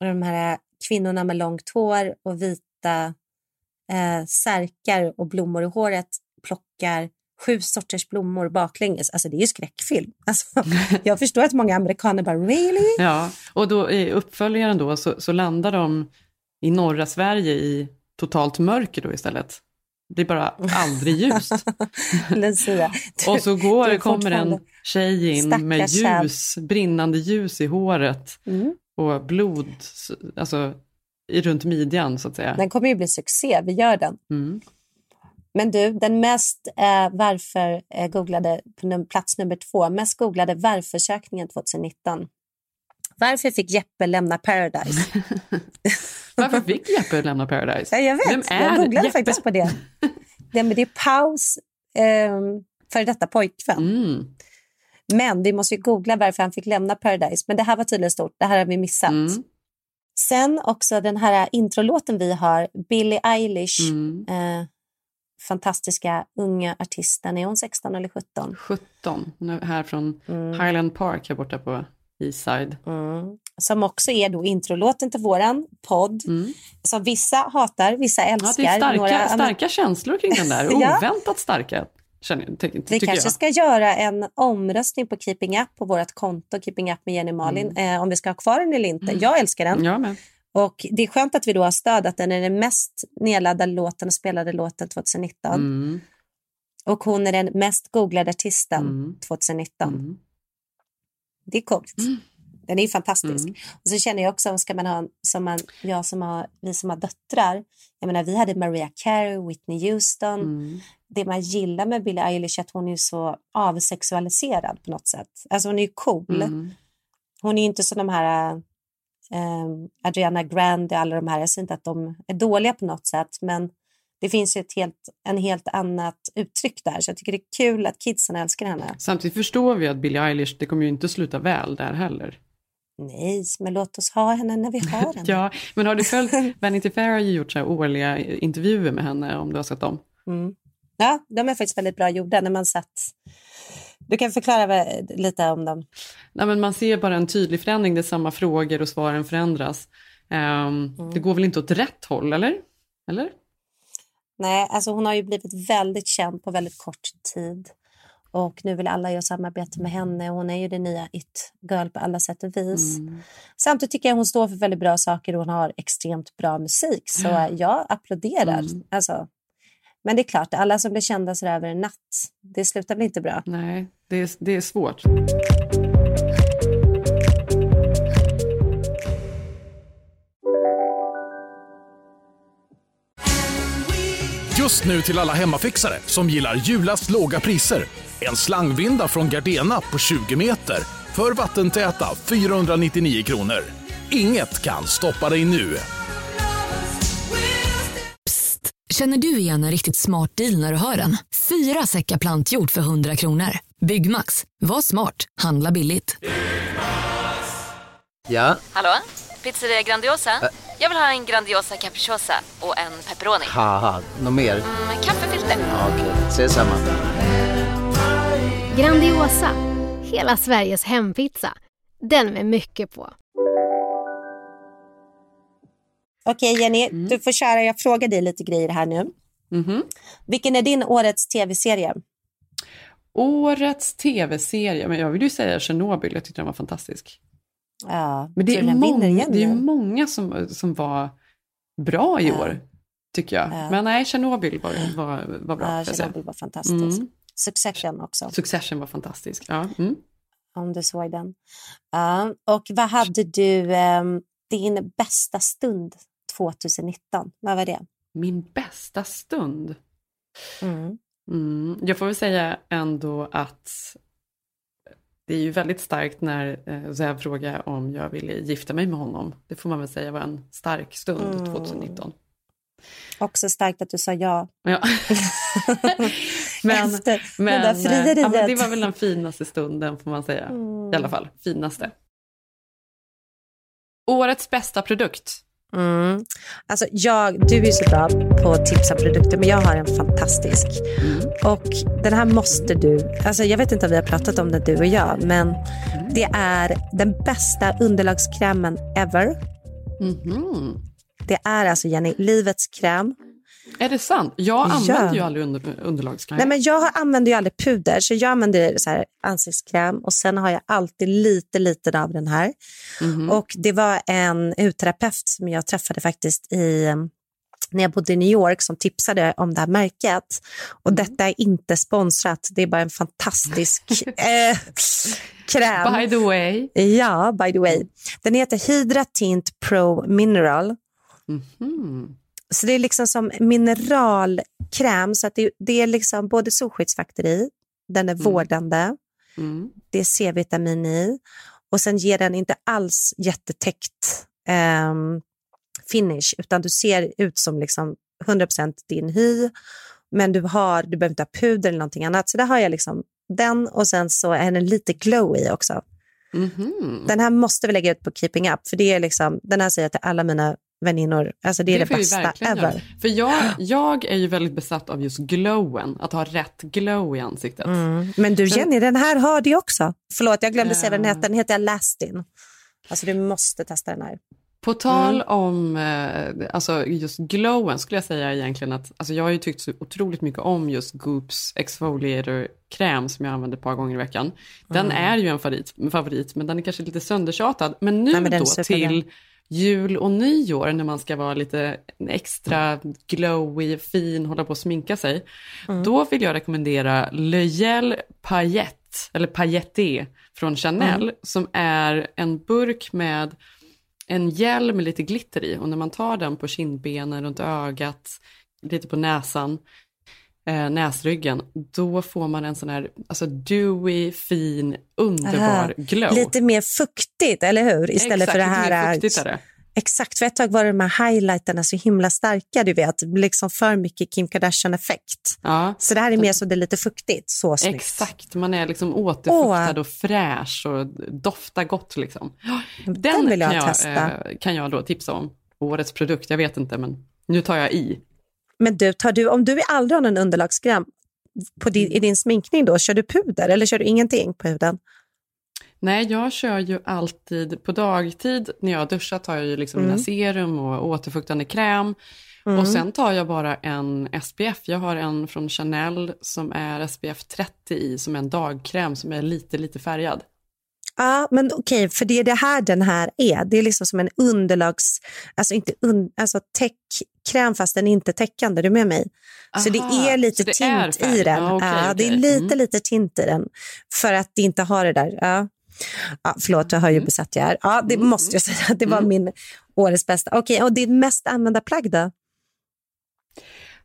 H: Och de här kvinnorna med långt hår och vita eh, särkar och blommor i håret plockar sju sorters blommor baklänges. Alltså det är ju skräckfilm. Alltså, jag förstår att många amerikaner bara really?
G: Ja, och då i uppföljaren då så, så landar de i norra Sverige i totalt mörker då istället. Det är bara aldrig ljust.
H: Lucia. Du-
G: och så
H: du
G: går,
H: är
G: kommer en tjej in med ljus, brinnande ljus i håret
H: Mm.
G: och blod alltså, i runt midjan så att säga.
H: Den kommer ju bli succé, vi gör den.
G: Mm.
H: Men du, den mest eh, varför eh, googlade på num- plats nummer två, mest googlade varför-sökningen 2019. Varför fick Jeppe lämna Paradise?
G: Varför fick Jeppe lämna Paradise?
H: Ja, jag vet,
G: Vem är
H: jag googlade
G: Jeppe?
H: faktiskt på det. det, men det är paus eh, för detta pojkvän.
G: Mm.
H: Men vi måste ju googla varför han fick lämna Paradise. Men det här var tydligen stort, det här har vi missat.
G: Mm.
H: Sen också den här introlåten vi har, Billie Eilish.
G: Mm.
H: Eh, fantastiska unga artisten. Är hon 16 eller 17?
G: 17, hon är här från
H: Mm.
G: Highland Park här borta på Eastside.
H: Mm. Som också är då introlåten till våran podd. Som vissa hatar, vissa
G: Mm. Ja,
H: älskar.
G: det är starka,
H: Några-
G: starka känslor kring den där.
H: Ja.
G: Oväntat starka, känner, ty,
H: Vi kanske
G: jag.
H: ska göra en omröstning på Keeping Up på vårt konto, Keeping Up med Jenny Malin, eh, om vi ska ha kvar den eller inte. Jag älskar den.
G: Mm. Ja, men.
H: Och det är skönt att vi då har stöd att den är den mest nedladdade låten och spelade låten 2019.
G: Mm.
H: Och hon är den mest googlade artisten
G: Mm.
H: 2019.
G: Mm.
H: Det är coolt. Den är ju fantastisk.
G: Mm.
H: Och så känner jag också, ska man ha, som man, jag som har, vi som har döttrar, jag menar vi hade Mariah Carey, Whitney Houston.
G: Mm.
H: Det man gillar med Billie Eilish är att hon är så avsexualiserad på något sätt. Alltså hon är ju cool.
G: Mm.
H: Hon är ju inte som de här eh, Adriana Grande och alla de här. Jag säger inte att de är dåliga på något sätt, men det finns ju ett helt, en helt annat uttryck där. Så jag tycker det är kul att kidsen älskar henne.
G: Samtidigt förstår vi att Billie Eilish, det kommer ju inte sluta väl där heller.
H: Nej, men låt oss ha henne när vi har henne.
G: Ja, men har du följt, Vanity Fair har ju gjort så årliga intervjuer med henne om du har sett dem.
H: Mm. Ja, de är faktiskt väldigt bra gjorda när man satt... Du kan förklara lite om dem.
G: Nej, men man ser bara en tydlig förändring, det är samma frågor och svaren förändras. Ehm,
H: Mm.
G: Det går väl inte åt rätt håll, eller? Eller?
H: Nej, alltså hon har ju blivit väldigt känd på väldigt kort tid. Och nu vill alla göra samarbete med henne. Hon är ju den nya it-girl på alla sätt och vis.
G: Mm.
H: Samtidigt tycker jag hon står för väldigt bra saker och hon har extremt bra musik. Så
G: Ja.
H: jag applåderar.
G: Mm.
H: Alltså. Men det är klart, alla som blir kända så över en natt, det slutar väl inte bra.
G: Nej, det är, det är svårt.
K: Just nu till alla hemmafixare som gillar julast låga priser. En slangvinda från Gardena på 20 meter för vattentäta 499 kronor. Inget kan stoppa dig nu. Psst!
L: Känner du igen en riktigt smart deal när du hör den? Fyra säckar plantjord för 100 kronor. Byggmax. Var smart. Handla billigt.
M: Ja,
N: Hallå? Pizzeria Grandiosa? Jag vill ha en Grandiosa capriciosa och en pepperoni.
M: något mer?
N: Med kaffefilter.
M: Ja, Okej, ses samma.
O: Grandiosa, hela Sveriges hempizza. Den med mycket på.
H: Okej Jenny,
G: Mm.
H: du får köra. Jag frågar dig lite grejer här nu.
G: Mhm.
H: Vilken är din årets tv-serie?
G: Årets tv-serie, men jag vill ju säga Tjernobyl, jag tyckte den var fantastisk.
H: Ja,
G: Men det är, många,
H: igen
G: det är många som, som var bra i år, tycker jag.
H: Ja.
G: Men nej, Tjernobyl var, var, var bra.
H: Ja. Tjernobyl var fantastisk.
G: Mm.
H: Succession också,
G: Succession var fantastisk. Ja. Mm.
H: om du såg den. Ja, och vad hade du, ehm, din bästa stund 2019? Vad var det?
G: Min bästa stund?
H: Mm.
G: Mm. Jag får väl säga ändå att det är ju väldigt starkt när eh, Zev frågar om jag ville gifta mig med honom. Det får man väl säga var en stark stund
H: Mm.
G: 2019.
H: Också starkt att du sa ja.
G: Ja. men,
H: Efter
G: men,
H: det där
G: eh,
H: frieriet.
G: ja, men det var väl den finaste stunden får man säga.
H: Mm.
G: I alla fall, finaste. Årets bästa produkt?
H: Mm. Alltså jag, du är så bra på att tipsa produkter, men jag har en fantastisk. Och den här måste du... Alltså jag vet inte om vi har pratat om det, du och jag, men det är den bästa underlagskrämen ever.
G: Mhm.
H: Det är alltså, Jenny, livets kräm.
G: Är det sant? Jag
H: Ja.
G: använder ju aldrig under, underlagskräm.
H: Nej, men jag använder ju aldrig puder, så jag använder så här ansiktskräm och sen har jag alltid lite, lite av den här.
G: Mhm.
H: Och det var en hudterapeut som jag träffade faktiskt i när jag bodde i New York som tipsade om det här märket. Och
G: Mm.
H: detta är inte sponsrat, det är bara en fantastisk eh, kräm.
G: By the way.
H: Ja, by the way. Den heter Hydra Tint Pro Mineral.
G: Mhm.
H: Så det är liksom som mineralkräm, så att det, det är liksom både solskyddsfaktor i, den är vårdande,
G: Mm.
H: det är C-vitamin i och sen ger den inte alls jättetäckt ehm, finish, utan du ser ut som liksom 100% din hy, men du, har, du behöver inte ha puder eller någonting annat. Så där har jag liksom den och sen så är den lite glowy också.
G: Mhm.
H: Den här måste vi lägga ut på Keeping Up, för det är liksom, den här säger jag till alla mina väninnor, alltså det är det,
G: vi
H: bästa ever.
G: göra. För jag, jag är ju väldigt besatt av just glowen, att ha rätt glow i ansiktet.
H: Mm. Men du Jenny, den här har du också. Förlåt, jag glömde säga vad den
G: Ja.
H: heter. Den heter Elastin. Alltså du måste testa den här.
G: På tal
H: Mm.
G: om eh, alltså just glowen skulle jag säga egentligen att alltså jag har ju tyckt så otroligt mycket om just Goops exfoliator-kräm som jag använder ett par gånger i veckan. Den
H: Mm.
G: är ju en favorit, favorit, men den är kanske lite söndertjatad. Men nu
H: Nej, men
G: då till jul och nyår när man ska vara lite extra glowy, fin, hålla på och sminka sig.
H: Mm.
G: Då vill jag rekommendera Gel Paillette, eller Pailleté från Chanel,
H: Mm.
G: som är en burk med en gel med lite glitter i och när man tar den på kindbenen, runt ögat, lite på näsan, eh, näsryggen, då får man en sån här alltså dewy, fin, underbar
H: Aha.
G: glow.
H: Lite mer fuktigt, eller hur? Istället
G: Exakt,
H: för det
G: lite
H: här...
G: mer är det.
H: Exakt, för ett tag var de här highlighterna så himla starka, du vet. Liksom för mycket Kim Kardashian-effekt.
G: Ja.
H: Så det här är mer så det är lite fuktigt. Så snyggt.
G: Exakt, man är liksom återfuktad och fräsch och doftar gott liksom. Den,
H: vill jag
G: kan, jag,
H: testa.
G: eh, kan jag då tipsa om. Årets produkt, jag vet inte men nu tar jag i.
H: Men du, tar du, om du aldrig har någon underlagskräm på din, i din sminkning, då, kör du puder eller kör du ingenting på huden?
G: Nej, jag kör ju alltid på dagtid. När jag duschar tar jag ju liksom
H: Mm.
G: mina serum och återfuktande kräm.
H: Mm.
G: Och sen tar jag bara en SPF. Jag har en från Chanel som är SPF 30 i, som är en dagkräm som är lite, lite färgad.
H: Ja, men okej, för det är det här den här är. Det är liksom som en underlags, alltså inte un, alltså täckkräm fast den är inte täckande, är du med mig? så det
G: Aha,
H: är lite
G: det är
H: tint
G: färg.
H: i den.
G: Ja, okej,
H: ja, Det är lite,
G: Mm.
H: lite tint i den för att det inte har det där. Ja. Ja, förlåt, jag
G: Mm.
H: ju besatt jag är. Ja, det måste jag säga. Det var min årets bästa. Okej, och ditt mest använda plagg då?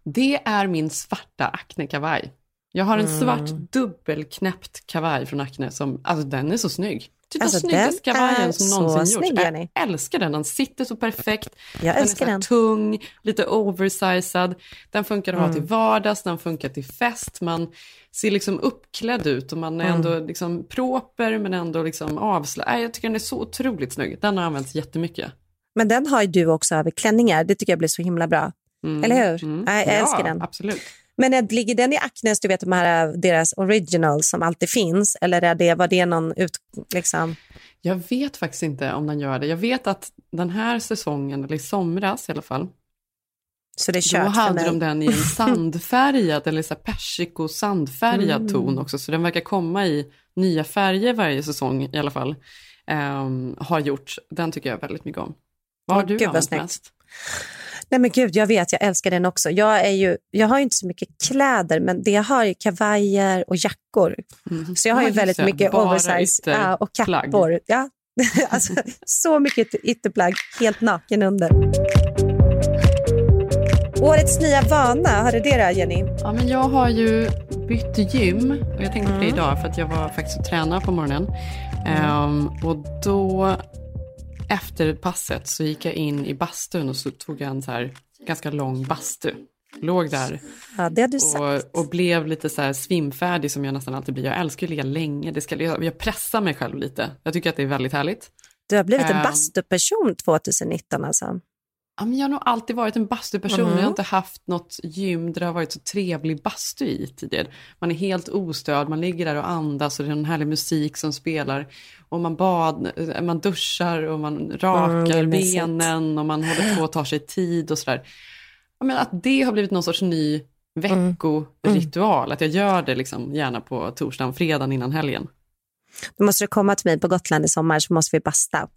G: Det är min svarta Acne-kavaj. Jag har en
H: Mm.
G: svart dubbelknäppt kavaj från Acne som, alltså den är så snygg. Typ
H: Alltså,
G: den snyggaste kavajen som någonsin
H: snygg,
G: gjorts.
H: Jenny.
G: Jag älskar den, den sitter så perfekt.
H: Jag
G: den
H: älskar
G: är
H: den.
G: tung, lite oversized. Den funkar att ha
H: Mm.
G: till vardags, den funkar till fest. Man ser liksom uppklädd ut och man är
H: Mm.
G: ändå liksom proper men ändå liksom avslappnad. Jag tycker den är så otroligt snygg. Den har använts jättemycket.
H: Men den har ju du också över klänningar. Det tycker jag blir så himla bra.
G: Mm,
H: Eller hur?
G: mm.
H: Nej, jag
G: Ja,
H: älskar den.
G: Absolut.
H: Men ligger den i Acnes, du vet de här, deras original som alltid finns? Eller är det, var det någon ut, liksom...
G: Jag vet faktiskt inte om den gör det. Jag vet att den här säsongen, eller i somras i alla fall,
H: så det är
G: då
H: kört
G: hade de den i en sandfärgad, eller så här persiko sandfärgad
H: Mm.
G: ton också. Så den verkar komma i nya färger varje säsong i alla fall. Ehm, har gjort. Den tycker jag väldigt mycket om. Vad har
H: Åh,
G: du
H: gud,
G: använt mest?
H: Nej men gud, jag vet, jag älskar den också. Jag, är ju, jag har ju inte så mycket kläder, men det jag har är kavajer och jackor. Så jag har
G: Ja,
H: ju väldigt
G: det.
H: mycket
G: Bara
H: oversize ja, och kappor. Ja. alltså, så mycket ytter- ytterplagg, helt naken under. Årets nya vana, har du det då Jenny?
G: Ja, men jag har ju bytt gym och jag tänkte på det
H: Mm.
G: idag för att jag var faktiskt och tränade på morgonen. Ehm, och då efter passet så gick jag in i bastun och så tog jag en så här ganska lång bastu. Låg där
H: Ja, det du sagt.
G: och, och blev lite så här svimfärdig som jag nästan alltid blir. Jag älskar att ligga länge. Det ska, jag, jag pressar mig själv lite. Jag tycker att det är väldigt härligt.
H: Du har blivit en
G: Ehm.
H: bastuperson 2019 alltså.
G: Ja, men jag har nog alltid varit en bastuperson.
H: Mm.
G: Jag har inte haft något gym där det har varit så trevlig bastu i tidigare. Man är helt ostörd, man ligger där och andas och det är en härlig musik som spelar. Och man bad, eh, man duschar och man
H: Mm,
G: rakar
H: mysigt.
G: benen och man håller på och tar sig tid och sådär. Att det har blivit någon sorts ny veckoritual. Att jag gör det liksom gärna på torsdagen, fredagen innan helgen.
H: Då måste du komma till mig på Gotland i sommar så måste vi basta.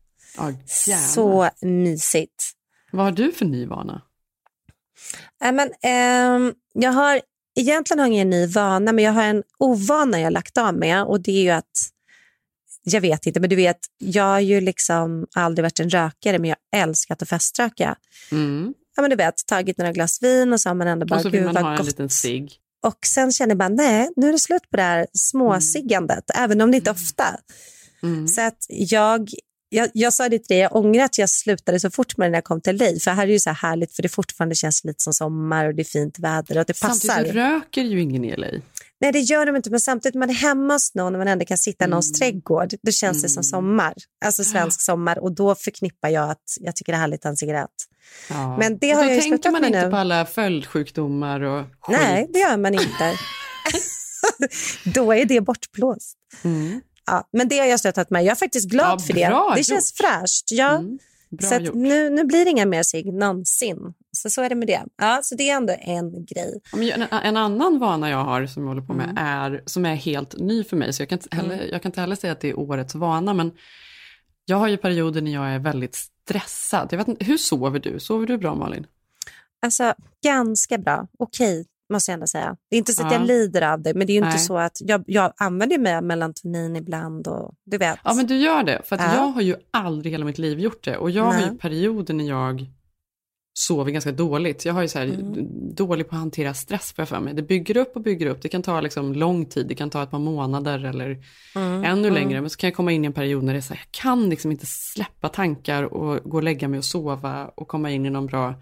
G: Gärna.
H: Så mysigt.
G: Vad har du för ny vana?
H: Nej, men, ehm, jag har egentligen har jag ingen ny vana, men jag har en ovana jag lagt av med och det är ju att jag vet inte, men du vet, jag har ju liksom aldrig varit en rökare, men jag älskat att feströka.
G: Mm.
H: Ja, men du vet, tagit några glas vin och så har man ändå bara,
G: Och så vill man ha en
H: gott.
G: liten cigg.
H: Och sen känner bara, nej, nu är det slut på det här småsiggandet, även om det inte är ofta.
G: Mm.
H: Så att jag, jag, jag sa det till dig, jag ångrar att jag slutade så fort med när jag kom till dig. För här är det ju så här härligt, för det fortfarande känns lite som sommar och det är fint väder och det passar.
G: Samtidigt röker ju ingen i LA.
H: Nej, det gör de inte, men samtidigt man är hemma hos någon och man ändå kan sitta i någons
G: Mm.
H: trädgård, då känns det som sommar. Alltså svensk sommar och då förknippar jag att jag tycker det är härligt att ha en cigarett.
G: Ja.
H: Men det
G: Och
H: har
G: då
H: jag
G: tänker man inte
H: nu.
G: på alla följdsjukdomar och skit.
H: Nej, det gör man inte. då är det bortblåst.
G: Mm.
H: Ja, men det har jag slutat med. Jag är faktiskt glad
G: Ja,
H: för det. Det känns
G: gjort.
H: fräscht. Ja.
G: Mm,
H: så nu, nu blir det inga mer cigg någonsin. Så, så är det med det. Ja, så det är ändå en grej.
G: En, en annan vana jag har som jag håller på med
H: Mm.
G: är, som är helt ny för mig, så jag kan, inte heller, jag kan inte heller säga att det är årets vana, men jag har ju perioder när jag är väldigt stressad. Jag vet inte, hur sover du? Sover du bra Malin?
H: Alltså, ganska bra. Okej, måste jag ändå säga. Det är inte så att
G: Ja.
H: jag lider av det, men det är ju inte
G: Nej.
H: så att jag, jag använder mig av melatonin ibland och du vet.
G: Ja men du gör det, för
H: Ja.
G: jag har ju aldrig hela mitt liv gjort det. Och jag har
H: Nej.
G: ju perioder när jag sover ganska dåligt. Jag har ju så här
H: Mm.
G: dålig på att hantera stress för jag för mig. Det bygger upp och bygger upp. Det kan ta liksom lång tid, det kan ta ett par månader eller
H: Mm,
G: ännu
H: mm.
G: längre. Men så kan jag komma in i en period när det är så här, jag kan liksom inte släppa tankar och gå och lägga mig och sova och komma in i någon bra,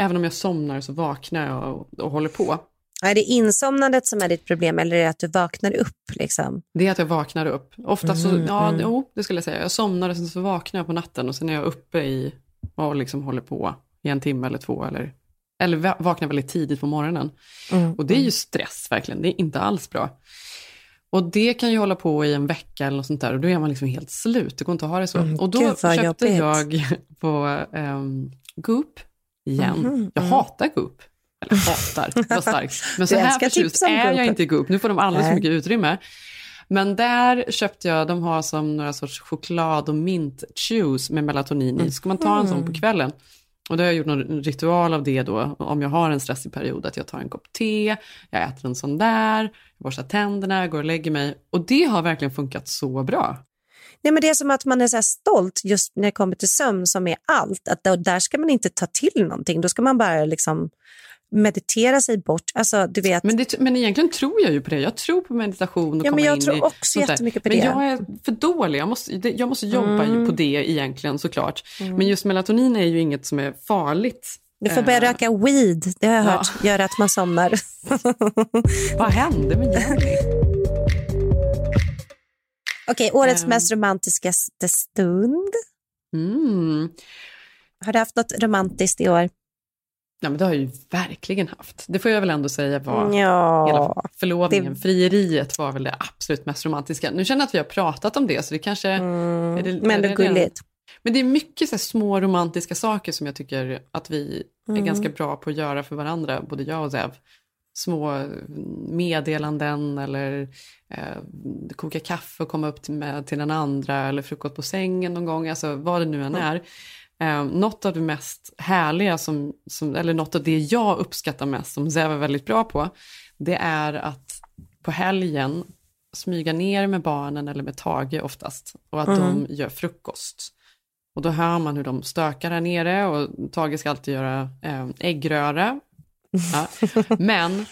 G: även om jag somnar så vaknar jag och, och håller på.
H: Är det insomnandet som är ditt problem eller är det att du vaknar upp? Liksom?
G: Det är att jag vaknar upp. Ofta så,
H: Mm,
G: ja,
H: mm.
G: jo, det skulle jag säga. Jag somnar och sen så vaknar jag på natten och sen är jag uppe i och liksom håller på i en timme eller två eller, eller va- vaknar väldigt tidigt på morgonen.
H: Mm,
G: Och det är ju stress verkligen, det är inte alls bra. Och det kan ju hålla på i en vecka eller något sånt där och då är man liksom helt slut, det går inte att ha det så.
H: Mm,
G: och då
H: vad
G: köpte
H: jobbigt.
G: jag på um, Goop igen.
H: Mhm,
G: Jag
H: mm.
G: hatar Goop. Eller hatar, det var starkt. Men så här förtjust är jag inte i Goop. Nu får de alldeles för mycket utrymme. Men där köpte jag, de har som några sorts choklad och mint chews med melatonin i. Ska man ta en sån på kvällen? Och då har jag gjort någon ritual av det då, om jag har en stressig period, att jag tar en kopp te, jag äter en sån där, jag borstar tänderna, går och lägger mig. Och det har verkligen funkat så bra.
H: Nej, men det är som att man är så här stolt just när det kommer till sömn som är allt. Att då, där ska man inte ta till någonting. Då ska man bara liksom meditera sig bort. Alltså, du vet.
G: Men, det, men egentligen tror jag ju på det. Jag tror på meditation och
H: Ja, men jag
G: in
H: tror också jättemycket på
G: men
H: det.
G: jag är för dålig. Jag måste, jag måste jobba
H: Mm.
G: på det egentligen såklart.
H: Mm.
G: Men just melatonin är ju inget som är farligt.
H: Du får börja
G: Eh,
H: röka weed, det har jag
G: ja.
H: hört, gör att man somnar.
G: Vad hände med Jenny?
H: Okej, årets
G: Ehm.
H: mest romantiskaste stund.
G: Mm.
H: Har du haft något romantiskt i år?
G: Ja, men det har jag ju verkligen haft. Det får jag väl ändå säga var
H: Ja,
G: hela förlovningen.
H: det-
G: Frieriet var väl det absolut mest romantiska. Nu känner jag att vi har pratat om det, så det kanske... är det,
H: Mm, men det är
G: redan-
H: gulligt.
G: Men det är mycket så små romantiska saker som jag tycker att vi
H: Mm.
G: är ganska bra på att göra för varandra, både jag och Zev. Små meddelanden eller eh, koka kaffe och komma upp till, med, till den andra eller frukost på sängen någon gång, alltså vad det nu än är. Eh, något av det mest härliga, som, som, eller något av det jag uppskattar mest, som Zev är väldigt bra på, det är att på helgen smyga ner med barnen eller med Tage oftast och att
H: Mm.
G: de gör frukost. Och då hör man hur de stökar där nere och Tage ska alltid göra eh, äggröra. Ja. Men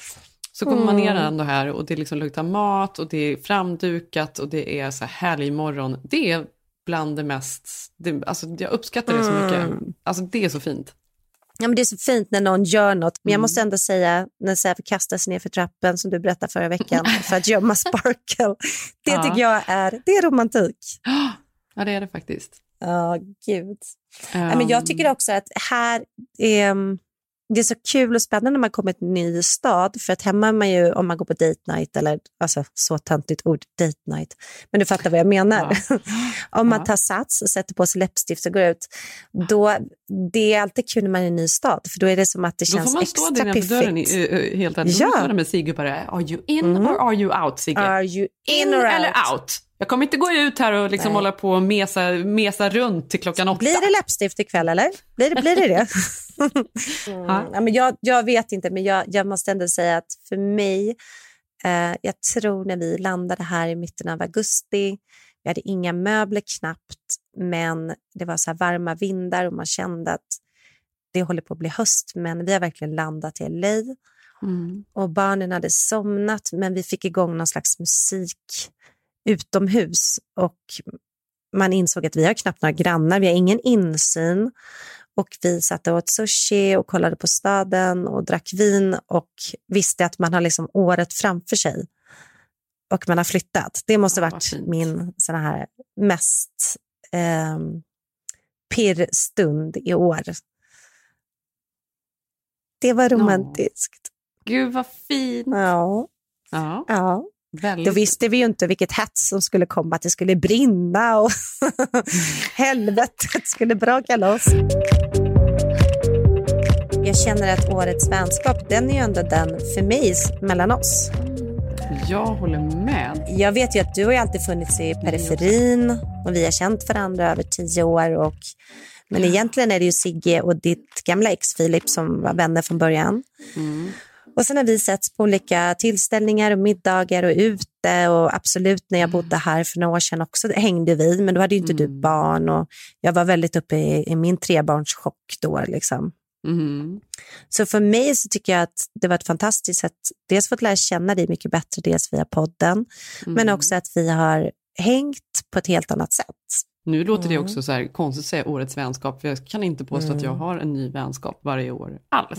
G: så kommer man ner
H: Mm.
G: ändå här och det liksom luktar mat och det är framdukat och det är så här härlig morgon. Det är bland det mest, det, alltså jag uppskattar det så mycket.
H: Mm.
G: Alltså det är så fint.
H: Ja, men det är så fint när någon gör något, men jag
G: Mm.
H: måste ändå säga när Säve kastar sig ner för trappen som du berättade förra veckan för att gömma Sparkle. Det
G: Ja.
H: tycker jag är, det är romantik.
G: Ja det är det faktiskt.
H: Ja, gud. Nej, men jag tycker också att här är, det är så kul och spännande när man kommer till en ny stad. För att hemma är man ju, om man går på date night, eller alltså så töntigt ord, date night. Men du fattar vad jag menar. om man tar sats och sätter på sig läppstift och går ut, då, det är alltid kul när man är i en ny stad. För då är det som att det
G: Då
H: känns
G: får man stå
H: extra
G: där nedanför dörren
H: piffigt.
G: i- eh, helt ärligt.
H: Ja.
G: Då står där med Sigge bara, are you in or are you out Sigge?
H: Are you in,
G: in
H: or
G: eller
H: out?
G: Jag kommer inte gå ut här och liksom
H: Nej.
G: hålla på och mesa, mesa runt till klockan åtta.
H: Blir det läppstift ikväll eller? Blir det blir det? det? mm. ja, men jag, jag vet inte, men jag, jag måste ändå säga att för mig, eh, jag tror när vi landade här i mitten av augusti, vi hade inga möbler knappt, men det var så här varma vindar och man kände att det håller på att bli höst, men vi har verkligen landat i LA.
G: Mm.
H: Och barnen hade somnat, men vi fick igång någon slags musik utomhus. Och man insåg att vi har knappt några grannar, vi har ingen insyn. Och vi satt och åt sushi och kollade på staden och drack vin och visste att man har liksom året framför sig. Och man har flyttat. Det måste ha varit min såna här mest eh, pirrstund i år. Det var romantiskt.
G: Gud vad fint.
H: Ja.
G: Ja,
H: ja.
G: Väldigt.
H: Då visste vi ju inte vilket hets som skulle komma, att det skulle brinna och helvetet skulle braka loss. Jag känner att årets vänskap, den är ju ändå den för mig mellan oss.
G: Jag håller med.
H: Jag vet ju att du har ju alltid funnits i periferin och vi har känt varandra över tio år. Och, men egentligen är det ju Sigge och ditt gamla ex Filip som var vänner från början.
G: Mm.
H: Och sen har vi setts på olika tillställningar och middagar och ute och absolut när jag bodde här för några år sedan också hängde vi, men då hade ju inte du barn och jag var väldigt uppe i, i min trebarnschock då. Liksom.
G: Mm.
H: Så för mig så tycker jag att det var ett fantastiskt sätt, dels fått lära känna dig mycket bättre, dels via podden, men
G: Mm.
H: också att vi har hängt på ett helt annat sätt.
G: Nu låter det
H: Mm.
G: också så här konstigt att säga årets vänskap, för jag kan inte påstå att jag
H: Mm.
G: har en ny vänskap varje år alls.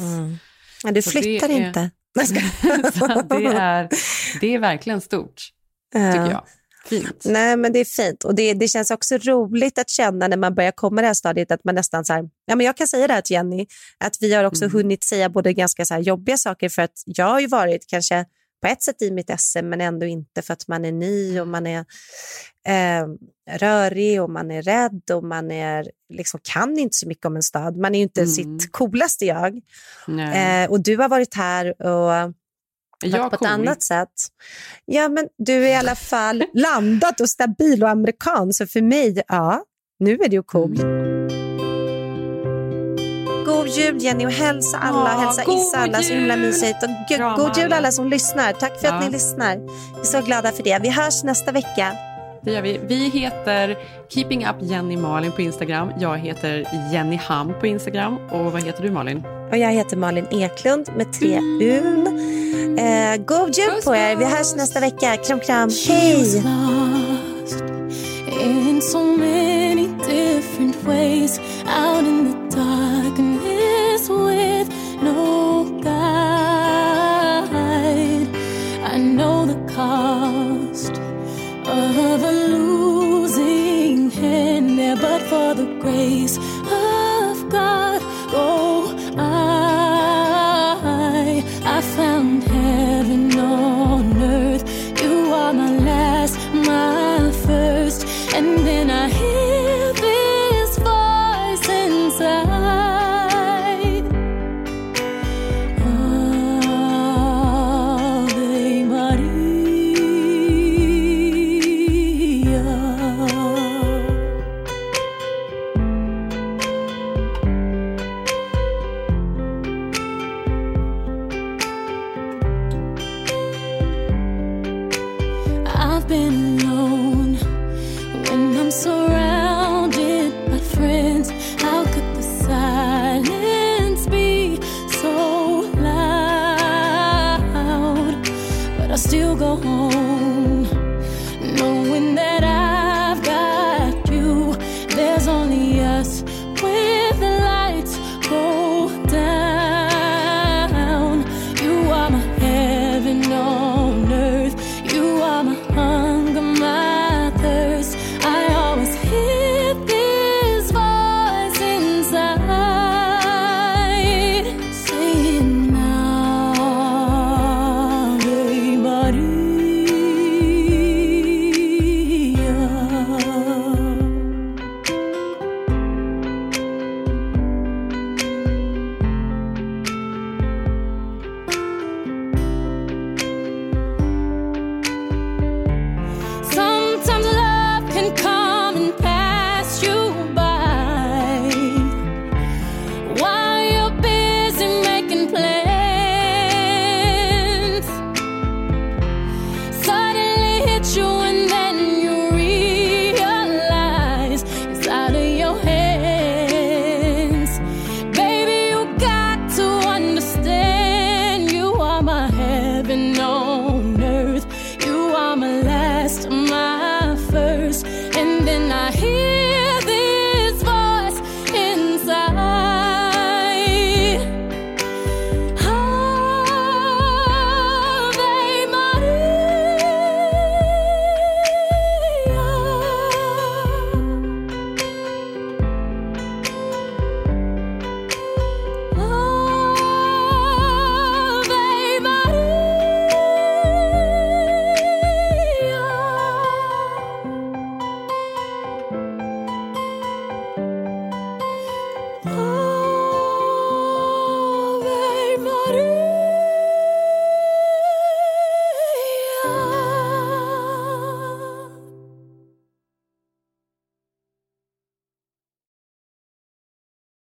H: Men du flyttar
G: det
H: inte.
G: Det, är, det är verkligen stort, tycker
H: Ja.
G: jag. Fint.
H: Nej, men det är fint. Och det, det känns också roligt att känna när man börjar komma det här stadiet att man nästan så här, ja men jag kan säga det här till Jenny, att vi har också
G: Mm.
H: hunnit säga både ganska så jobbiga saker för att jag har ju varit kanske på ett sätt i mitt esse men ändå inte för att man är ny och man är eh, rörig och man är rädd och man är, liksom, kan inte så mycket om en stad. Man är ju inte
G: Mm.
H: sitt coolaste jag. Eh, och du har varit här och
G: jag
H: på ett
G: cool?
H: annat sätt. Ja, men du är i alla fall landat och stabil och amerikan, så för mig, ja, nu är du cool. God jul Jenny och hälsa alla,
G: Ja,
H: hälsa Issa alla, så himla mysigt. Och gud,
G: Kramar
H: god jul
G: alla.
H: alla som lyssnar. Tack för att
G: Ja.
H: ni lyssnar. Vi är så glada för det. Vi hörs nästa vecka.
G: Det gör vi. Vi heter Keeping Up Jenny Malin på Instagram. Jag heter Jenny Ham på Instagram. Och vad heter du Malin?
H: Och jag heter Malin Eklund med tre Un. Eh, god jul på er. Vi hörs nästa vecka. Kram, kram. Hej!
P: in so many different ways out in the grace